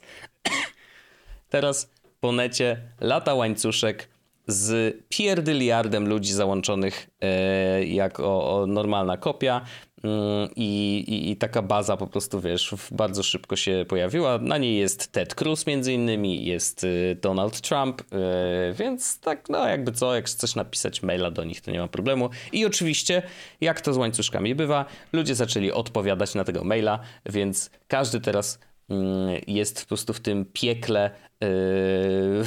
teraz po necie lata łańcuszek z pierdyliardem ludzi załączonych e, jako normalna kopia. Mm, I, i, I, taka baza po prostu, wiesz, bardzo szybko się pojawiła. Na niej jest Ted Cruz między innymi, jest y, Donald Trump, y, więc tak, no jakby co, jak chcesz napisać maila do nich, to nie ma problemu. I oczywiście, jak to z łańcuszkami bywa, ludzie zaczęli odpowiadać na tego maila, więc każdy teraz jest po prostu w tym piekle Yy,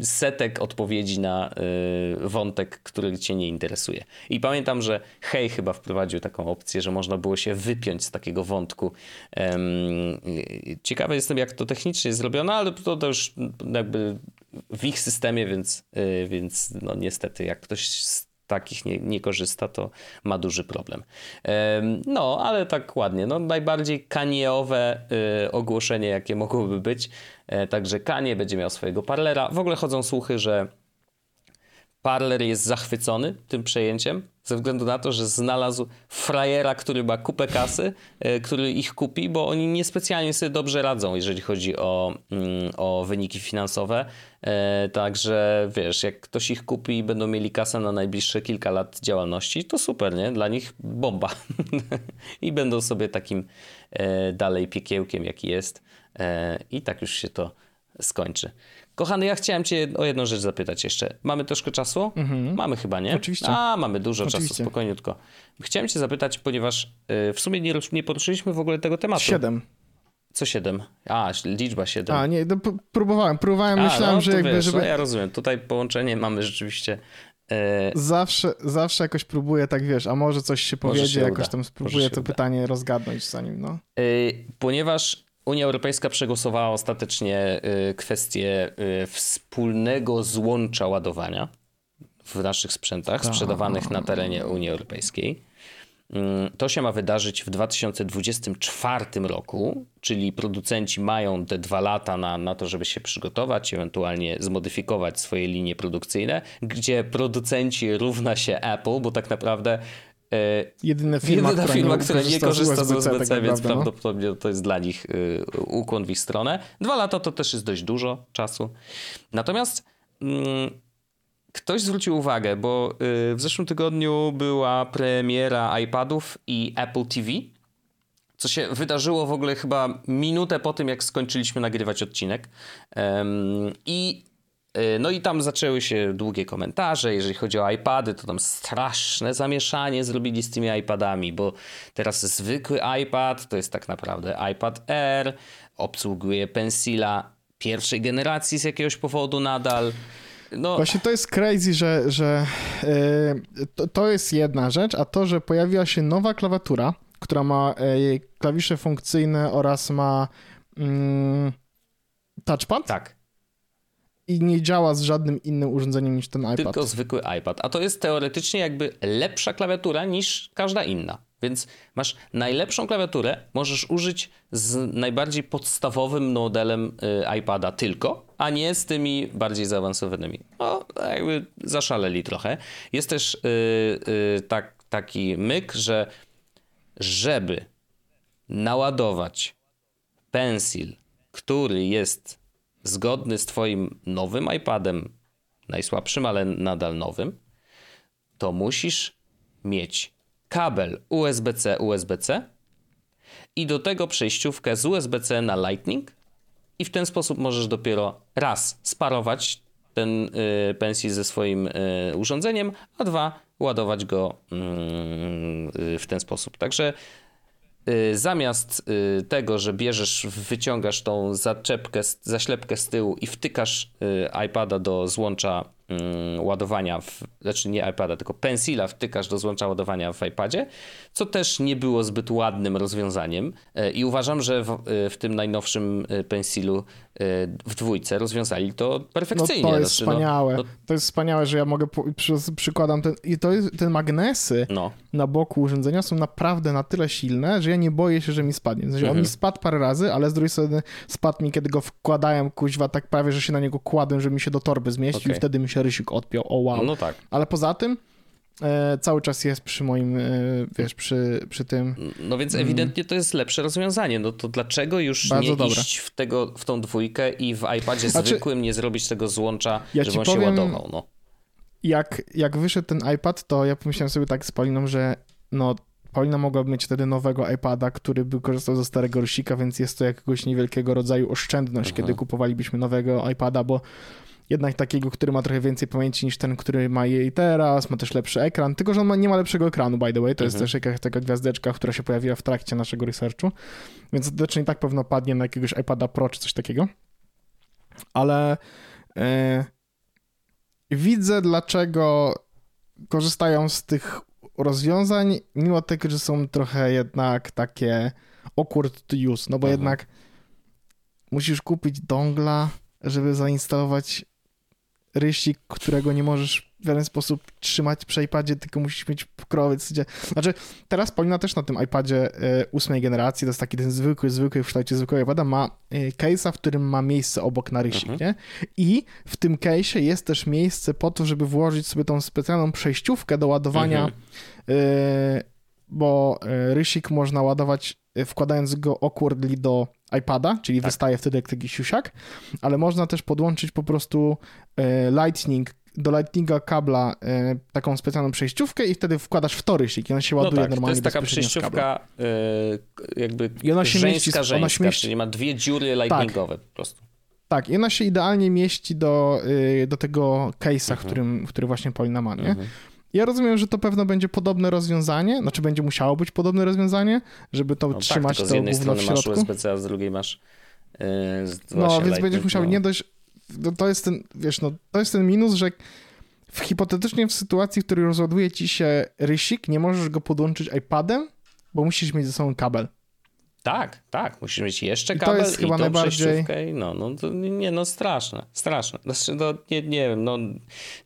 setek odpowiedzi na yy, wątek, który cię nie interesuje. I pamiętam, że Hej chyba wprowadził taką opcję, że można było się wypiąć z takiego wątku. Ciekawy jestem, jak to technicznie jest zrobione, ale to, to już jakby w ich systemie, więc, yy, więc no niestety, jak ktoś takich nie, nie korzysta, to ma duży problem. No, ale tak ładnie. No, najbardziej kanieowe y, ogłoszenie, jakie mogłoby być. E, także Kanie będzie miał swojego parlera. W ogóle chodzą słuchy, że Parler jest zachwycony tym przejęciem, ze względu na to, że znalazł frajera, który ma kupę kasy, e, który ich kupi, bo oni niespecjalnie sobie dobrze radzą, jeżeli chodzi o, mm, o wyniki finansowe. E, także wiesz, jak ktoś ich kupi i będą mieli kasę na najbliższe kilka lat działalności, to super, nie? Dla nich bomba. I będą sobie takim e, dalej piekiełkiem, jaki jest. I tak już się to skończy. Kochany, ja chciałem cię o jedną rzecz zapytać jeszcze. Mamy troszkę czasu? Mhm. Mamy chyba, nie? Oczywiście. A, mamy dużo Oczywiście. czasu, spokojniutko. Chciałem cię zapytać, ponieważ y, w sumie nie, nie poruszyliśmy w ogóle tego tematu. Siedem. Co siedem? A, liczba siedem. A, nie, no, próbowałem, próbowałem, A, myślałem, no, że jakby, wiesz, żeby... No, ja rozumiem, tutaj połączenie mamy rzeczywiście... E, zawsze, zawsze jakoś próbuję, tak wiesz, a może coś się powiedzie, jakoś tam spróbuję to uda. pytanie rozgadnąć zanim, no. Yy, ponieważ Unia Europejska przegłosowała ostatecznie y, kwestię y, wspólnego złącza ładowania w naszych sprzętach tak. sprzedawanych na terenie Unii Europejskiej. Mm, to się ma wydarzyć w 2024 roku, czyli producenci mają te dwa lata na, na to, żeby się przygotować, ewentualnie zmodyfikować swoje linie produkcyjne, gdzie producenci równa się Apple, bo tak naprawdę Jedyna firma, Jedyna która, firma, która nie korzysta z USB-C, USB tak więc prawda, no? prawdopodobnie to jest dla nich y, ukłon w ich stronę. Dwa lata to też jest dość dużo czasu. Natomiast mm, ktoś zwrócił uwagę, bo y, w zeszłym tygodniu była premiera iPadów i Apple TV, co się wydarzyło w ogóle chyba minutę po tym, jak skończyliśmy nagrywać odcinek. I no i tam zaczęły się długie komentarze, jeżeli chodzi o iPady, to tam straszne zamieszanie zrobili z tymi iPadami, bo teraz zwykły iPad to jest tak naprawdę iPad Air, obsługuje Pencila pierwszej generacji z jakiegoś powodu nadal. No. Właśnie to jest crazy, że, że yy, to, to jest jedna rzecz, a to, że pojawiła się nowa klawiatura, która ma yy, klawisze funkcyjne oraz ma yy, touchpad. Tak i nie działa z żadnym innym urządzeniem niż ten iPad. Tylko zwykły iPad. A to jest teoretycznie jakby lepsza klawiatura niż każda inna. Więc masz najlepszą klawiaturę, możesz użyć z najbardziej podstawowym modelem y, iPada tylko, a nie z tymi bardziej zaawansowanymi. No, jakby zaszaleli trochę. Jest też yy, yy, tak, taki myk, że żeby naładować pensil, który jest zgodny z Twoim nowym iPadem, najsłabszym, ale nadal nowym, to musisz mieć kabel USB-C, USB-C i do tego przejściówkę z USB-C na Lightning i w ten sposób możesz dopiero raz sparować ten y, ze swoim y, urządzeniem, a dwa ładować go y, w ten sposób. Także zamiast y, tego, że bierzesz, wyciągasz tą zaczepkę, zaślepkę z tyłu i wtykasz y, iPada do złącza ładowania, w, znaczy nie iPada, tylko pensila wtykasz do złącza ładowania w iPadzie, co też nie było zbyt ładnym rozwiązaniem e, i uważam, że w, e, w tym najnowszym e, pensilu w dwójce rozwiązali to perfekcyjnie. No to jest znaczy, no, wspaniałe. No, to... to... jest wspaniałe, że ja mogę, przy, przykładam ten, i to jest, ten magnesy no. na boku urządzenia są naprawdę na tyle silne, że ja nie boję się, że mi spadnie. W sensie mhm. on mi spadł parę razy, ale z drugiej strony spadł mi, kiedy go wkładałem kuźwa tak prawie, że się na niego kładłem, żeby mi się do torby zmieścił okay. i wtedy mi się Rysiuk odpiął, o wow. No tak. Ale poza tym e, cały czas jest przy moim, e, wiesz, przy, przy tym. No więc mm. ewidentnie to jest lepsze rozwiązanie. No to dlaczego już Bardzo nie dobre. iść w, tego, w tą dwójkę i w iPadzie znaczy, zwykłym nie zrobić tego złącza, ja żeby on powiem, się ładował? No. Jak, jak wyszedł ten iPad, to ja pomyślałem sobie tak z Pauliną, że no Paulina mogłaby mieć wtedy nowego iPada, który by korzystał ze starego rusika, więc jest to jakiegoś niewielkiego rodzaju oszczędność, Aha. kiedy kupowalibyśmy nowego iPada, bo jednak takiego, który ma trochę więcej pamięci niż ten, który ma jej teraz, ma też lepszy ekran, tylko że on ma, nie ma lepszego ekranu, by the way, to mhm. jest też jakaś taka gwiazdeczka, która się pojawiła w trakcie naszego researchu, więc ostatecznie tak pewno padnie na jakiegoś iPada Pro czy coś takiego, ale e, widzę, dlaczego korzystają z tych rozwiązań, mimo tego, że są trochę jednak takie awkward to use, no bo mhm. jednak musisz kupić dongla, żeby zainstalować rysik, którego nie możesz w żaden sposób trzymać przy iPadzie, tylko musisz mieć pokrowiec. Znaczy, teraz Paulina też na tym iPadzie e, ósmej generacji, to jest taki ten zwykły, zwykły w kształcie zwykłego iPada, ma e, case'a, w którym ma miejsce obok na rysik, mhm. nie? I w tym case'ie jest też miejsce po to, żeby włożyć sobie tą specjalną przejściówkę do ładowania, mhm. E, bo rysik można ładować wkładając go awkwardly do iPada, czyli tak. wystaje wtedy jak taki siusiak, ale można też podłączyć po prostu Lightning do Lightninga kabla e, taką specjalną przejściówkę i wtedy wkładasz w torysik i ona się no ładuje no tak, normalnie to jest taka przejściówka jakby I ona się żeńska, mieści, żeńska, ona się mieści... czyli ma dwie dziury tak. lightningowe tak. po prostu. Tak, i ona się idealnie mieści do, y, do tego case'a, mhm. którym, który właśnie Polina ma, nie? Mhm. Ja rozumiem, że to pewno będzie podobne rozwiązanie, znaczy będzie musiało być podobne rozwiązanie, żeby to no tak, trzymać tak, to z jednej strony masz USB-C, a z drugiej masz yy, No, więc będziesz musiał no. nie dość no to jest ten, wiesz, no to jest ten minus, że w, hipotetycznie w sytuacji, w której rozładuje ci się rysik, nie możesz go podłączyć iPadem, bo musisz mieć ze sobą kabel. Tak, tak, musisz mieć jeszcze kabel i, to jest i chyba tą najbardziej... no, no to nie, no straszne, straszne. Znaczy, no, nie, nie wiem, no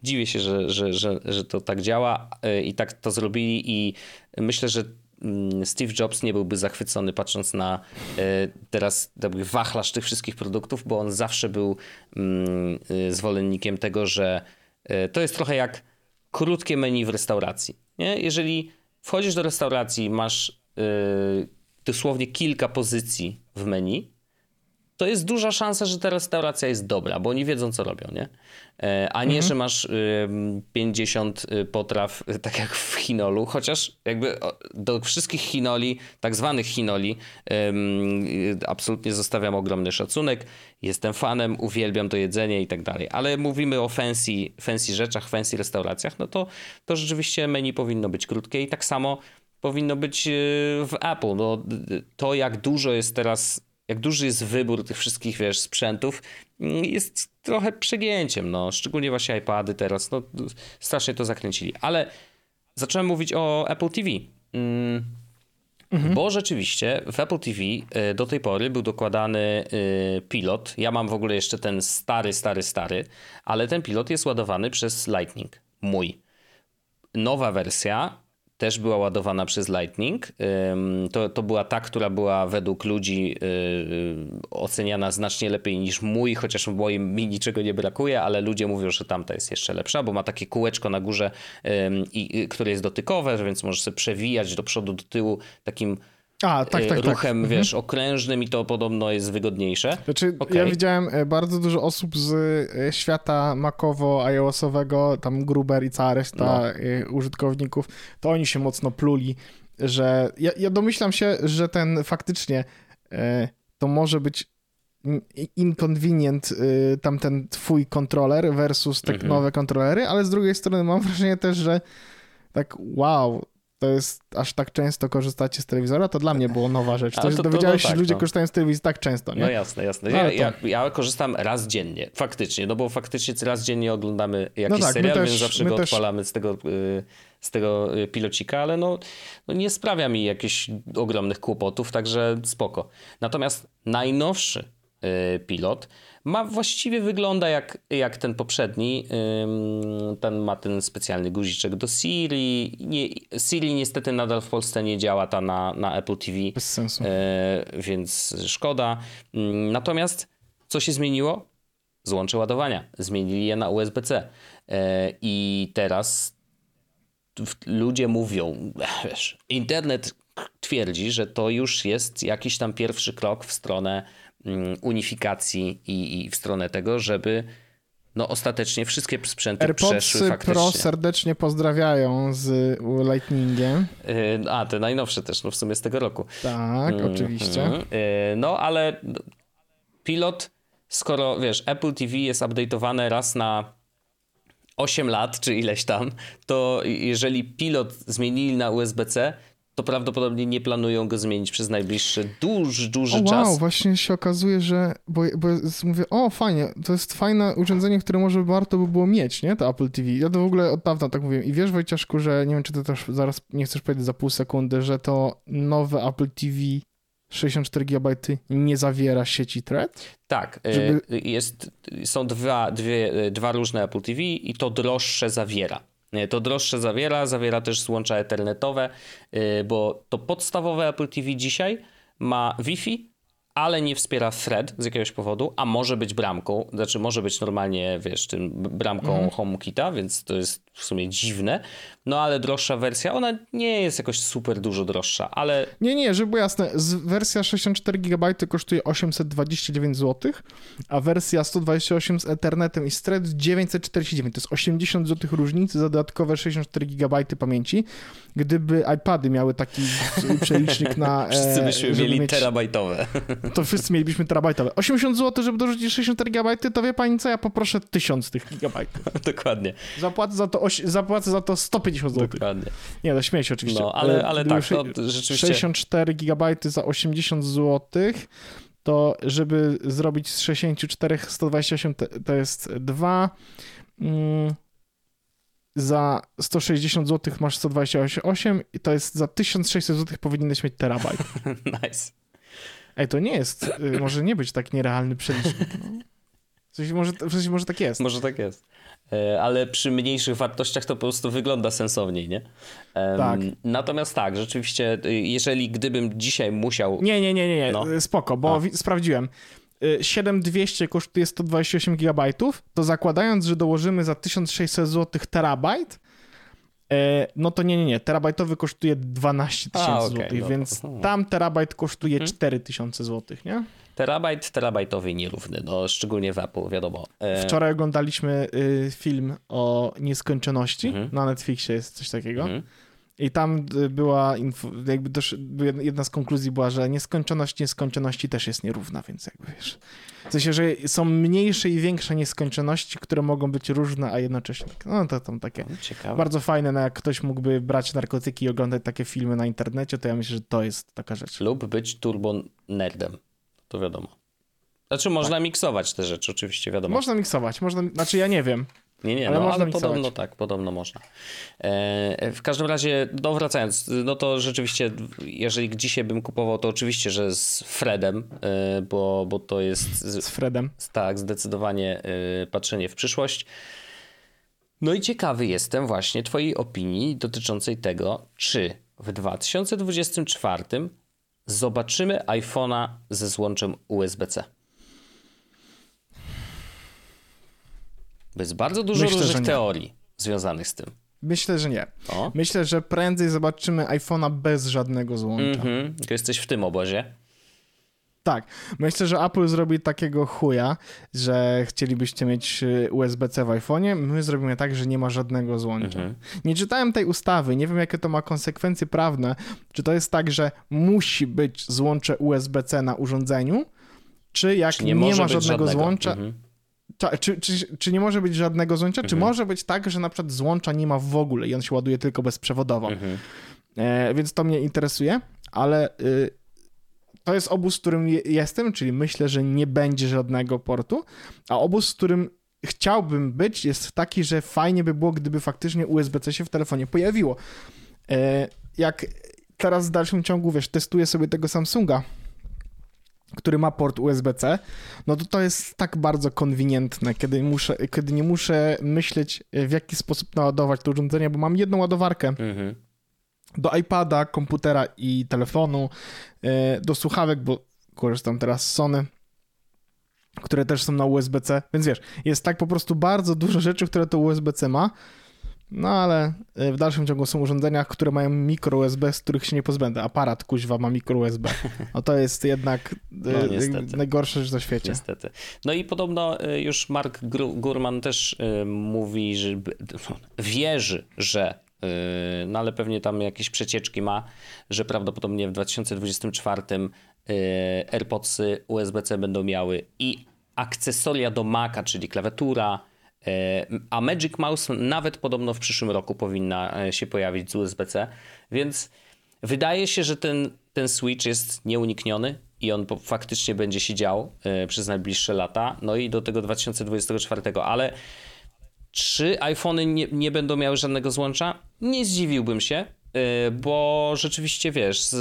dziwię się, że, że, że, że to tak działa y, i tak to zrobili i myślę, że Mm, Steve Jobs nie byłby zachwycony patrząc na e, teraz wachlarz tych wszystkich produktów, bo on zawsze był mm, e, zwolennikiem tego, że e, to jest trochę jak krótkie menu w restauracji. Nie? Jeżeli wchodzisz do restauracji, masz dosłownie kilka pozycji w menu, to jest duża szansa, że ta restauracja jest dobra, bo oni wiedzą, co robią, nie? E, a nie, mhm. że masz 50 y, potraw, y, tak jak w chinolu, chociaż jakby do wszystkich chinoli, tak zwanych chinoli, y, absolutnie zostawiam ogromny szacunek. Jestem fanem, uwielbiam to jedzenie i tak dalej. Ale mówimy o fancy, fancy rzeczach, fancy restauracjach, no to, to rzeczywiście menu powinno być krótkie i tak samo powinno być w Apple. No, to, jak dużo jest teraz jak duży jest wybór tych wszystkich, wiesz, sprzętów, mm, jest trochę przegięciem, no. Szczególnie właśnie iPady teraz, no, strasznie to zakręcili. Ale zacząłem mówić o Apple TV. Mm, mhm. Bo rzeczywiście w Apple TV y, do tej pory był dokładany y, pilot. Ja mam w ogóle jeszcze ten stary, stary, stary, ale ten pilot jest ładowany przez Lightning. Mój. Nowa wersja też była ładowana przez Lightning. To, to była ta, która była według ludzi y, y, oceniana znacznie lepiej niż mój, chociaż moim mi niczego nie brakuje, ale ludzie mówią, że tamta jest jeszcze lepsza, bo ma takie kółeczko na górze, które jest dotykowe, więc możesz sobie przewijać do przodu, do tyłu takim a, tak, tak, tak. ruchem, tak. wiesz, mhm. okrężnym i to podobno jest wygodniejsze. Znaczy, okay. ja widziałem e, bardzo dużo osób z e, świata makowo, iOS-owego, tam Gruber i cała reszta no. E, użytkowników, to oni się mocno pluli, że ja, ja domyślam się, że ten faktycznie to może być inconvenient tamten twój kontroler versus te mhm. nowe kontrolery, ale z drugiej strony mam wrażenie też, że tak wow, to jest aż tak często korzystacie z telewizora, to dla mnie było nowa rzecz. To, to, dowiedziałeś się, no tak, że ludzie no. korzystają z telewizji tak często, nie? No jasne, jasne. No ja, ja, ja, korzystam raz dziennie, faktycznie, no bo faktycznie raz dziennie oglądamy jakiś no tak, serial, też, więc zawsze go też... odpalamy z tego, y, z tego y, pilocika, ale no, no nie sprawia mi jakichś ogromnych kłopotów, także spoko. Natomiast najnowszy y, pilot ma właściwie wygląda jak, jak ten poprzedni. Ten ma ten specjalny guziczek do Siri. Nie, Siri niestety nadal w Polsce nie działa ta na, na Apple TV. Bez sensu. E, więc szkoda. Natomiast co się zmieniło? Złącze ładowania. Zmienili je na USB-C. E, I teraz ludzie mówią, wiesz, internet twierdzi, że to już jest jakiś tam pierwszy krok w stronę mm, unifikacji i, i w stronę tego, żeby no ostatecznie wszystkie sprzęty AirPods przeszły faktycznie. Pro serdecznie pozdrawiają z Lightningiem. Yy, a, te najnowsze też, no w sumie z tego roku. Tak, mm, oczywiście. Mm, yy, no, ale pilot, skoro, wiesz, Apple TV jest update'owane raz na 8 lat, czy ileś tam, to jeżeli pilot zmienili na USB-C, to prawdopodobnie nie planują go zmienić przez najbliższy duży, duży o, wow, czas. właśnie się okazuje, że, bo, bo mówię, o fajnie, to jest fajne urządzenie, które może warto by było mieć, nie, to Apple TV. Ja to w ogóle od dawna tak mówiłem i wiesz Wojciaszku, że nie wiem, czy ty też zaraz nie chcesz powiedzieć za pół sekundy, że to nowe Apple TV 64 GB nie zawiera sieci Thread? Tak, żeby... jest, są dwa, dwie, dwa różne Apple TV i to droższe zawiera. To droższe zawiera, zawiera też złącza ethernetowe, y, bo to podstawowe Apple TV dzisiaj ma Wi-Fi, ale nie wspiera thread z jakiegoś powodu, a może być bramką, znaczy może być normalnie, wiesz, tym bramką mhm. HomeKita, więc to jest w sumie dziwne, no ale droższa wersja, ona nie jest jakoś super dużo droższa, ale... Nie, nie, żeby było jasne, wersja 64 GB kosztuje 829 zł, a wersja 128 z Ethernetem i z Thread 949, to jest 80 zł różnicy za dodatkowe 64 GB pamięci. Gdyby iPady miały taki przelicznik na... Wszyscy byśmy mieli mieć... terabajtowe. To wszyscy mielibyśmy terabajtowe. 80 zł, żeby dorzucić 64 GB, to wie pani co, ja poproszę 1000 tych gigabajtów. Dokładnie. Zapłacę za to, zapłacę za to 150 zł. Dokładnie. Nie, to śmieję się oczywiście. No, ale, ale tak, no, rzeczywiście. 64 GB za 80 zł, to żeby zrobić z 64 128 to, to jest 2. Mm, za 160 zł masz 128 i to jest za 1600 zł powinieneś mieć terabajt. nice. Ej, to nie jest, y, może nie być tak nierealny przelicznik. No. W sensie może, w sensie może tak jest. Może tak jest. E, ale przy mniejszych wartościach to po prostu wygląda sensowniej, nie? Tak. Natomiast tak, rzeczywiście, y, jeżeli gdybym dzisiaj musiał... Nie, nie, nie, nie, nie. No. spoko, bo A. sprawdziłem. 7200 y, kosztuje 128 GB, to zakładając, że dołożymy za 1600 zł terabajt, e, no to nie, nie, nie. Terabajtowy kosztuje 12 tysięcy okay, zł, no. więc tam terabajt kosztuje hmm. 4000 zł, nie? Terabajt terabajtowy nierówny, no szczególnie w Apple, wiadomo. E... Wczoraj oglądaliśmy y, film o nieskończoności, mhm. na Netflixie jest coś takiego. Mhm. I tam y, była, jakby też jedna z konkluzji była, że nieskończoność nieskończoności też jest nierówna, więc jakby wiesz. W sensie, że są mniejsze i większe nieskończoności, które mogą być różne, a jednocześnie. No to tam takie no, Ciekawe. bardzo fajne, no jak ktoś mógłby brać narkotyki i oglądać takie filmy na internecie, to ja myślę, że to jest taka rzecz. Lub być turbo nerdem to wiadomo. Znaczy można tak. miksować te rzeczy, oczywiście, wiadomo. Można miksować, można, znaczy ja nie wiem. Nie, nie, ale, no, ale podobno tak, podobno można. E, w każdym razie, no wracając, no to rzeczywiście, jeżeli dzisiaj bym kupował, to oczywiście, że z Fredem, e, bo, bo to jest... Z, z Fredem. Tak, zdecydowanie e, patrzenie w przyszłość. No i ciekawy jestem właśnie twojej opinii dotyczącej tego, czy w 2024 zobaczymy iPhone'a ze złączem USB-C. Jest bardzo dużo Myślę, różnych teorii związanych z tym. Myślę, że nie. O? Myślę, że prędzej zobaczymy iPhone'a bez żadnego złącza. -hmm. Jesteś w tym obozie. Tak. Myślę, że Apple zrobi takiego chuja, że chcielibyście mieć y, USB-C w iPhone'ie. My zrobimy tak, że nie ma żadnego złącza. Mhm. Nie czytałem tej ustawy, nie wiem, jakie to ma konsekwencje prawne. Czy to jest tak, że musi być złącze USB-C na urządzeniu, czy jak czy nie, nie ma żadnego, żadnego, złącza. Mhm. Czy, czy, czy, nie może być żadnego złącza? Mhm. Czy może być tak, że na przykład złącza nie ma w ogóle i on się ładuje tylko bezprzewodowo? Mhm. E, więc to mnie interesuje, ale. Y, to jest obóz, w którym jestem, czyli myślę, że nie będzie żadnego portu, a obóz, w którym chciałbym być, jest taki, że fajnie by było, gdyby faktycznie USB-C się w telefonie pojawiło. E, jak teraz w dalszym ciągu, wiesz, testuję sobie tego Samsunga, który ma port USB-C, no to to jest tak bardzo konwenientne, kiedy, muszę, kiedy nie muszę myśleć, w jaki sposób naładować to urządzenie, bo mam jedną ładowarkę. Mhm do iPada, komputera i telefonu, e, do słuchawek, bo korzystam teraz z Sony, które też są na USB-C, więc wiesz, jest tak po prostu bardzo dużo rzeczy, które to USB-C ma, No ale y, w dalszym ciągu są urządzenia, które mają mikro USB, z których się nie pozbędę. Aparat kuźwa ma mikro USB. No to jest jednak no, najgorsze rzecz na świecie. Niestety. No i podobno już Mark Gurman też mówi, że wierzy, że no ale pewnie tam jakieś przecieczki ma, że prawdopodobnie w 2024 AirPodsy USB-C będą miały i akcesoria do Maca, czyli klawiatura, e, a Magic Mouse nawet podobno w przyszłym roku powinna się pojawić z USB-C, więc wydaje się, że ten, ten Switch jest nieunikniony i on faktycznie będzie się dział przez najbliższe lata, no i do tego 2024, ale czy iPhony nie, nie będą miały żadnego złącza? Nie zdziwiłbym się, Y, bo rzeczywiście wiesz, z,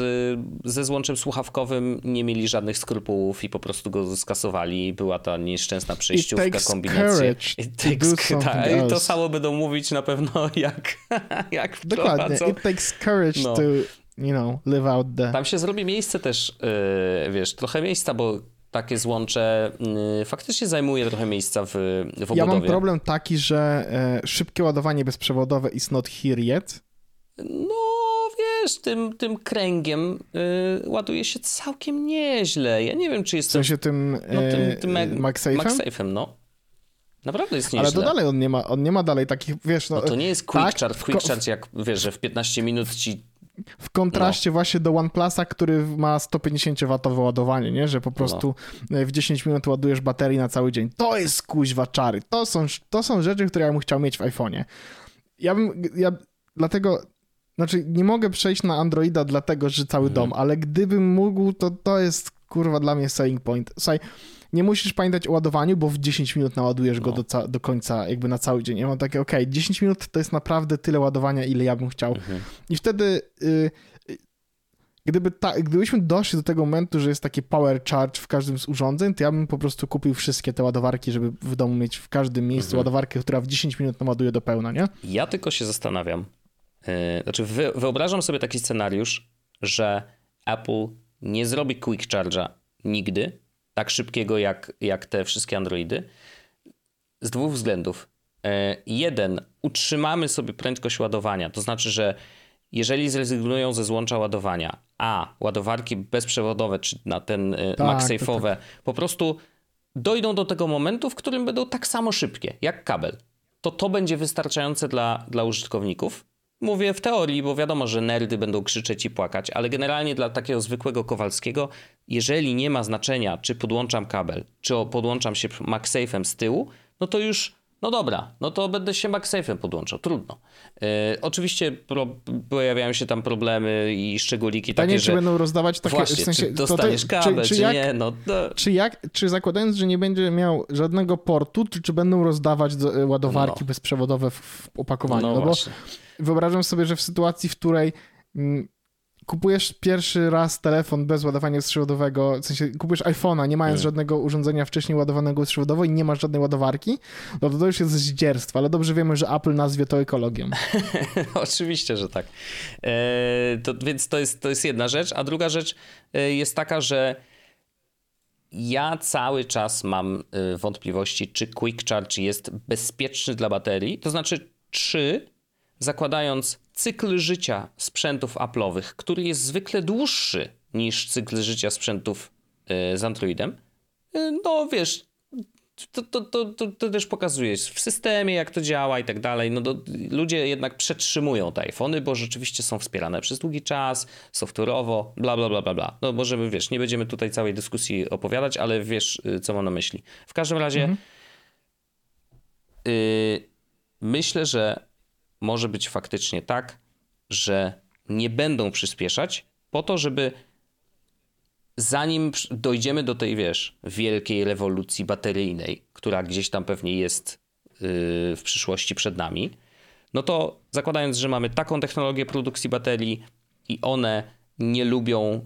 ze złączem słuchawkowym nie mieli żadnych skrupułów i po prostu go skasowali. Była ta nieszczęsna przejściówka, kombinacja. It takes ta, I to samo będą mówić na pewno jak, jak Dokładnie. It takes courage no. to you know, live out the... Tam się zrobi miejsce też, yy, wiesz, trochę miejsca, bo takie złącze yy, faktycznie zajmuje trochę miejsca w, w obudowie. Ja mam problem taki, że yy, szybkie ładowanie bezprzewodowe is not here yet. No, wiesz, tym, tym kręgiem yy, ładuje się całkiem nieźle. Ja nie wiem, czy jest... W sensie tym, no, tym, e, tym MagSafe'em? MagSafe'em, no. Naprawdę jest nieźle. Ale to dalej on nie ma, on nie ma dalej takich, wiesz... No, no to nie jest quick tak, charge, quick charge jak, wiesz, że w 15 minut ci w kontraście no. właśnie do OnePlusa, który ma 150W ładowanie, nie? że po prostu no. w 10 minut ładujesz baterii na cały dzień. To jest kuźwa czary. To są, to są rzeczy, które ja bym chciał mieć w iPhone'ie. Ja bym, ja dlatego znaczy, nie mogę przejść na Androida dlatego, że cały dom, mhm. ale gdybym mógł, to to jest kurwa dla mnie selling point. Słuchaj, nie musisz pamiętać o ładowaniu, bo w 10 minut naładujesz no. go do, do końca, jakby na cały dzień. Ja mam takie, ok, 10 minut to jest naprawdę tyle ładowania, ile ja bym chciał. Mhm. I wtedy, y, y, gdyby ta, gdybyśmy doszli do tego momentu, że jest taki power charge w każdym z urządzeń, to ja bym po prostu kupił wszystkie te ładowarki, żeby w domu mieć w każdym miejscu mhm. ładowarkę, która w 10 minut naładuje do pełna, nie? Ja tylko się zastanawiam, E, znaczy, wyobrażam sobie taki scenariusz, że Apple nie zrobi quick charge'a nigdy, tak szybkiego jak, jak te wszystkie Androidy, z dwóch względów. E, jeden, utrzymamy sobie prędkość ładowania, to znaczy, że jeżeli zrezygnują ze złącza ładowania, a ładowarki bezprzewodowe, czy na ten e, tak, MagSafe'owe, tak. po prostu dojdą do tego momentu, w którym będą tak samo szybkie jak kabel, to to będzie wystarczające dla, dla użytkowników Mówię w teorii, bo wiadomo, że nerdy będą krzyczeć i płakać, ale generalnie dla takiego zwykłego Kowalskiego, jeżeli nie ma znaczenia, czy podłączam kabel, czy podłączam się MagSafe'em z tyłu, no to już, no dobra, no to będę się MagSafe'em podłączał, trudno. Yy, oczywiście pro, pojawiają się tam problemy i szczególiki Pytanie, takie, czy że... będą rozdawać takie... Właśnie, w sensie, czy dostaniesz kabel, czy, czy, czy jak, nie, no to... Czy, jak, czy zakładając, że nie będzie miał żadnego portu, czy, czy będą rozdawać do, ładowarki no. bezprzewodowe w, w opakowaniu? No, no bo wyobrażam sobie, że w sytuacji, w której mm, kupujesz pierwszy raz telefon bez ładowania bezprzewodowego, w sensie kupujesz iPhone'a, nie mając mm. żadnego urządzenia wcześniej ładowanego bezprzewodowo i nie masz żadnej ładowarki, no to to już jest zdzierstwo, ale dobrze wiemy, że Apple nazwie to ekologią. Oczywiście, że tak. E, to, więc to jest, to jest jedna rzecz, a druga rzecz e, jest taka, że ja cały czas mam e, wątpliwości, czy Quick Charge jest bezpieczny dla baterii, to znaczy, czy zakładając cykl życia sprzętów Apple'owych, który jest zwykle dłuższy niż cykl życia sprzętów e, z Androidem, e, no wiesz, to, to, to, to, też pokazuje w systemie, jak to działa i tak dalej. No ludzie jednak przetrzymują te iPhony, bo rzeczywiście są wspierane przez długi czas, software'owo, bla, bla, bla, bla, bla. No możemy, wiesz, nie będziemy tutaj całej dyskusji opowiadać, ale wiesz, y, co mam na myśli. W każdym razie mhm. myślę, że może być faktycznie tak, że nie będą przyspieszać po to, żeby zanim dojdziemy do tej, wiesz, wielkiej rewolucji bateryjnej, która gdzieś tam pewnie jest yy, w przyszłości przed nami, no to zakładając, że mamy taką technologię produkcji baterii i one nie lubią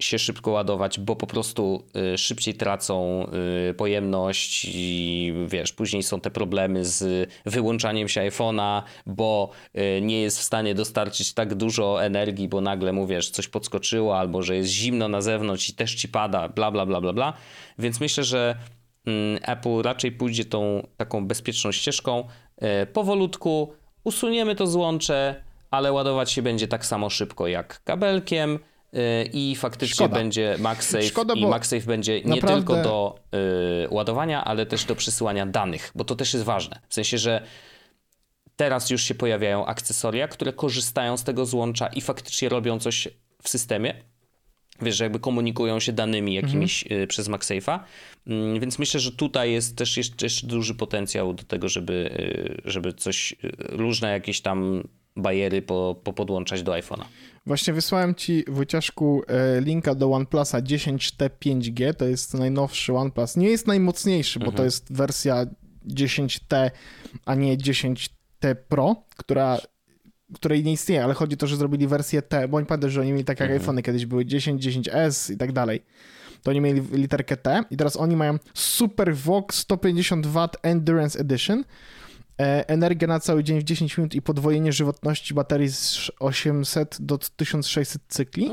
się szybko ładować, bo po prostu y, szybciej tracą y, pojemność i wiesz, później są te problemy z wyłączaniem się iPhone'a, bo y, nie jest w stanie dostarczyć tak dużo energii, bo nagle mówisz, coś podskoczyło, albo że jest zimno na zewnątrz i też ci pada, bla bla bla bla bla. Więc myślę, że mm, Apple raczej pójdzie tą taką bezpieczną ścieżką powolutku usuniemy to złącze, ale ładować się będzie tak samo szybko jak kabelkiem i faktycznie Szkoda. będzie MagSafe Szkoda, i MagSafe będzie nie naprawdę... tylko do y, ładowania, ale też do przesyłania danych, bo to też jest ważne. W sensie, że teraz już się pojawiają akcesoria, które korzystają z tego złącza i faktycznie robią coś w systemie, wiesz, że jakby komunikują się danymi jakimiś mhm. przez MagSafe'a, mm, więc myślę, że tutaj jest też jeszcze, jeszcze duży potencjał do tego, żeby, y, żeby coś, y, różne jakieś tam bariery po, po podłączać do iPhone'a. Właśnie wysłałem ci, Wojciaszku, e, linka do OnePlusa 10T 5G, to jest najnowszy OnePlus. Nie jest najmocniejszy, bo to mhm. jest wersja 10T, a nie 10T Pro, która której nie istnieje, ale chodzi o to, że zrobili wersję T, bo oni pamiętają, że oni mieli takie mhm. iPhony kiedyś były 10, 10S i tak dalej. To oni mieli literkę T i teraz oni mają Super Vox 150 W Endurance Edition, energia na cały dzień w 10 minut i podwojenie żywotności baterii z 800 do 1600 cykli.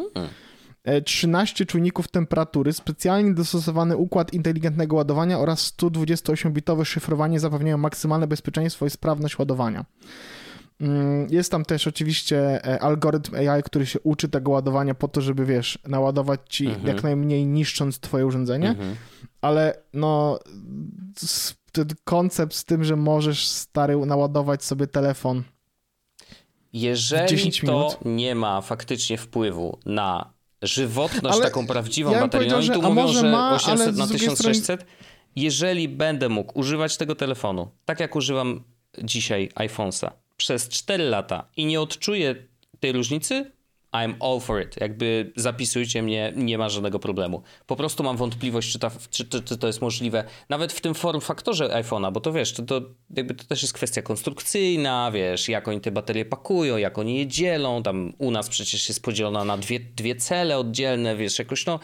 13 mm. e, czujników temperatury, specjalnie dostosowany układ inteligentnego ładowania oraz 128-bitowe szyfrowanie zapewniają maksymalne bezpieczeństwo i sprawność ładowania. Mm, jest tam też oczywiście e, algorytm AI, który się uczy tego ładowania po to, żeby wiesz, naładować ci mhm. jak najmniej niszcząc twoje urządzenie, mhm. ale no ten koncept z tym, że możesz stary naładować sobie telefon jeżeli to nie ma faktycznie wpływu na żywotność ale taką prawdziwą ja baterię, no i tu mówią, że ma, 800 na 1600, strony... jeżeli będę mógł używać tego telefonu, tak jak używam dzisiaj iPhone'a, przez 4 lata i nie odczuję tej różnicy, I'm all for it. Jakby zapisujcie mnie, nie ma żadnego problemu. Po prostu mam wątpliwość, czy, ta, czy, czy, czy to jest możliwe, nawet w tym form faktorze iPhone'a, bo to wiesz, to, to, jakby to też jest kwestia konstrukcyjna, wiesz, jak oni te baterie pakują, jak oni je dzielą, tam u nas przecież jest podzielona na dwie, dwie cele oddzielne, wiesz, jakoś no...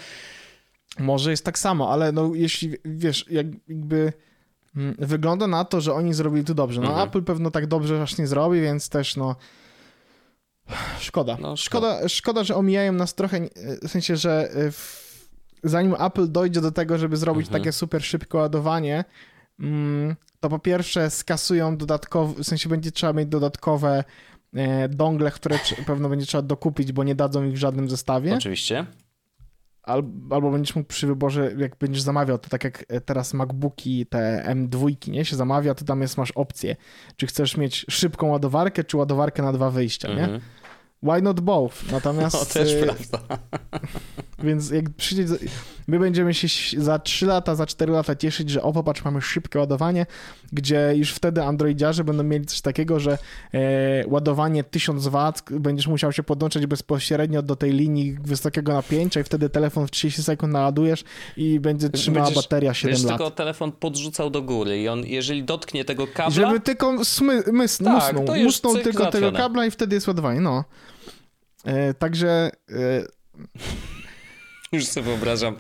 Może jest tak samo, ale no jeśli, wiesz, jakby Mm, wygląda na to, że oni zrobili to dobrze. No mhm. Apple pewno tak dobrze aż nie zrobi, więc też no szkoda. No, szkoda. szkoda. że omijają nas trochę, w sensie, że e, w, zanim Apple dojdzie do tego, żeby zrobić mhm. takie super szybkie ładowanie, mm, to po pierwsze skasują dodatkowe, w sensie będzie trzeba mieć dodatkowe e, dongle, które pewno będzie trzeba dokupić, bo nie dadzą ich w żadnym zestawie. Oczywiście albo będziesz mógł przy wyborze, jak będziesz zamawiał, to tak jak teraz MacBooki, te M2, nie, się zamawia, to tam jest, masz opcję, czy chcesz mieć szybką ładowarkę, czy ładowarkę na dwa wyjścia, -hmm. nie? Why not both? Natomiast... No też y, prawda. Więc jak przyjdzie, my będziemy się za 3 lata, za 4 lata cieszyć, że o popatrz, mamy szybkie ładowanie, gdzie już wtedy androidziarze będą mieli coś takiego, że e, ładowanie 1000 W będziesz musiał się podłączyć bezpośrednio do tej linii wysokiego napięcia i wtedy telefon w 30 sekund naładujesz i będzie trzymała będziesz, bateria 7 będziesz lat. tylko telefon podrzucał do góry i on, jeżeli dotknie tego kabla... Żeby tylko smy, mys, tak, musnął, musnął tylko tego kabla i wtedy jest ładowanie, no. E, także... E, już sobie wyobrażam,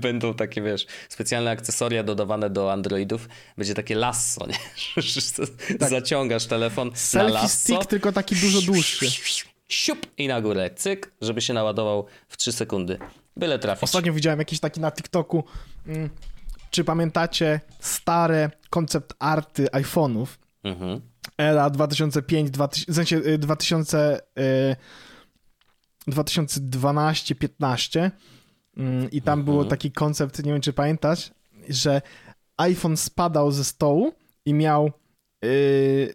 będą takie, wiesz, specjalne akcesoria dodawane do Androidów. Będzie takie lasso, nie? Tak. Zaciągasz telefon Selfie na lasso. stick, tylko taki dużo dłuższy. Siup i na górę, cyk, żeby się naładował w 3 sekundy. Byle trafić. Ostatnio widziałem jakiś taki na TikToku. Mm, czy pamiętacie stare koncept arty iPhone'ów? Mhm. Era 2005, 2000, w sensie 2000... Y, 2012-15 mm, i tam mhm. było taki koncept, nie wiem czy pamiętasz, że iPhone spadał ze stołu i miał yy,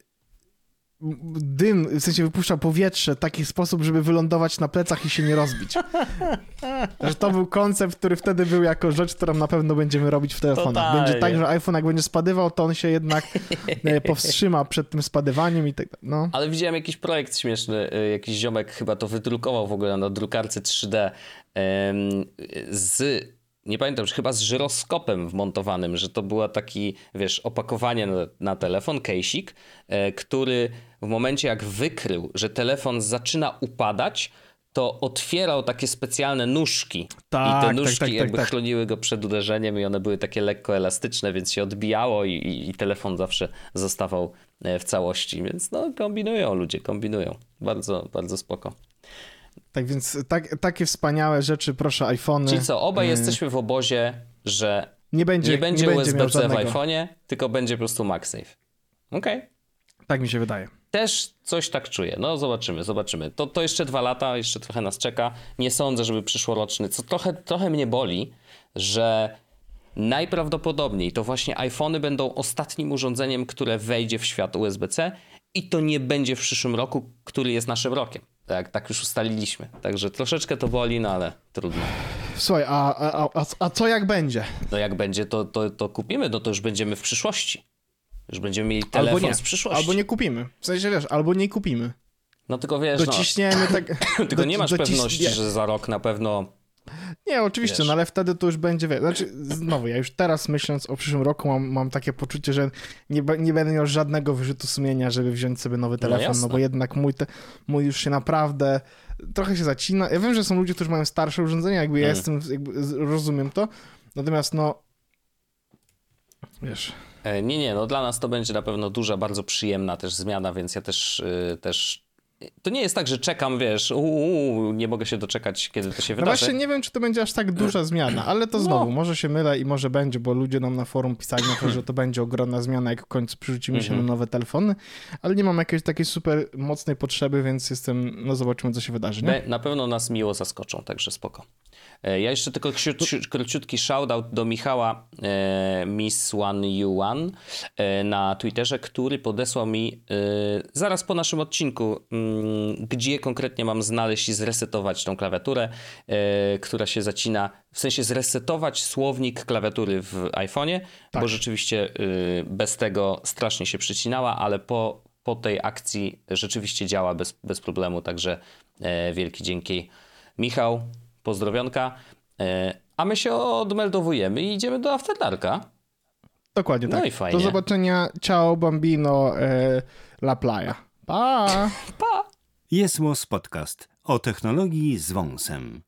dym, w sensie wypuszczał powietrze w taki sposób, żeby wylądować na plecach i się nie rozbić. że to był koncept, który wtedy był jako rzecz, którą na pewno będziemy robić w telefonach. Totalnie. Będzie tak, że iPhone jak będzie spadywał, to on się jednak e, powstrzyma przed tym spadywaniem i tak no. Ale widziałem jakiś projekt śmieszny, e, jakiś ziomek chyba to wydrukował w ogóle na drukarce 3D z nie pamiętam, chyba z żyroskopem wmontowanym, że to była taki, wiesz, opakowanie na, na telefon, kejsik, e, który w momencie jak wykrył, że telefon zaczyna upadać, to otwierał takie specjalne nóżki. Tak, I te tak, nóżki tak, tak, jakby tak, chroniły go przed uderzeniem i one były takie lekko elastyczne, więc się odbijało i, i, i, telefon zawsze zostawał e, w całości. Więc no, kombinują ludzie, kombinują. Bardzo, bardzo spoko. Tak więc tak, takie wspaniałe rzeczy, proszę iPhony. Czyli co, obaj y... jesteśmy w obozie, że nie będzie, nie będzie USB-C w iPhone'ie, tylko będzie po prostu MagSafe. Okej. Okay. Tak mi się wydaje. też coś tak czuję. No zobaczymy, zobaczymy. To, to jeszcze dwa lata, jeszcze trochę nas czeka. Nie sądzę, żeby przyszłoroczny, co trochę, trochę mnie boli, że najprawdopodobniej to właśnie iPhony będą ostatnim urządzeniem, które wejdzie w świat USB-C i to nie będzie w przyszłym roku, który jest naszym rokiem. Tak, tak już ustaliliśmy. Także troszeczkę to boli, no ale trudno. Słuchaj, a, a, a, a co jak będzie? No jak będzie, to, to, to kupimy, no to już będziemy w przyszłości. Już będziemy mieli telefon albo nie, z przyszłości. Albo nie kupimy. W sensie, wiesz, albo nie kupimy. No tylko wiesz, Dociśniemy no, tak... tylko do, nie masz pewności, że za rok na pewno... Nie, oczywiście, wiesz. no ale wtedy to już będzie, znaczy znowu, ja już teraz myśląc o przyszłym roku mam, mam takie poczucie, że nie, nie będę miał żadnego wyrzutu sumienia, żeby wziąć sobie nowy telefon, no, no bo jednak mój, te, mój już się naprawdę trochę się zacina. Ja wiem, że są ludzie, którzy mają starsze urządzenia, jakby ja mm. jestem, jakby rozumiem to, natomiast no wiesz... E, nie, nie, no dla nas to będzie na pewno duża, bardzo przyjemna też zmiana, więc ja też, yy, też to nie jest tak, że czekam, wiesz, uu, nie mogę się doczekać, kiedy to się no wydarzy. No właśnie nie wiem, czy to będzie aż tak duża zmiana, ale to znowu, no. może się mylę i może będzie, bo ludzie nam na forum pisali to, że to będzie ogromna zmiana, jak w końcu przerzucimy się na mhm. nowe telefony, ale nie mam jakiejś takiej super mocnej potrzeby, więc jestem, no zobaczymy, co się wydarzy, nie? Na pewno nas miło zaskoczą, także spoko. E, ja jeszcze tylko króciutki shoutout do Michała e, Miss One You One e, na Twitterze, który podesłał mi zaraz po naszym odcinku, mm, gdzie konkretnie mam znaleźć i zresetować tą klawiaturę, która się zacina, w sensie zresetować słownik klawiatury w iPhone'ie, tak. bo rzeczywiście bez tego strasznie się przycinała, ale po, po tej akcji rzeczywiście działa bez, bez problemu, także wielki dzięki. Michał, pozdrowionka. E, a my się odmeldowujemy i idziemy do Afterdarka. Dokładnie no tak. i fajnie. Do zobaczenia. Ciao bambino e, la playa. Pa! pa! Jest Podcast o technologii z wąsem.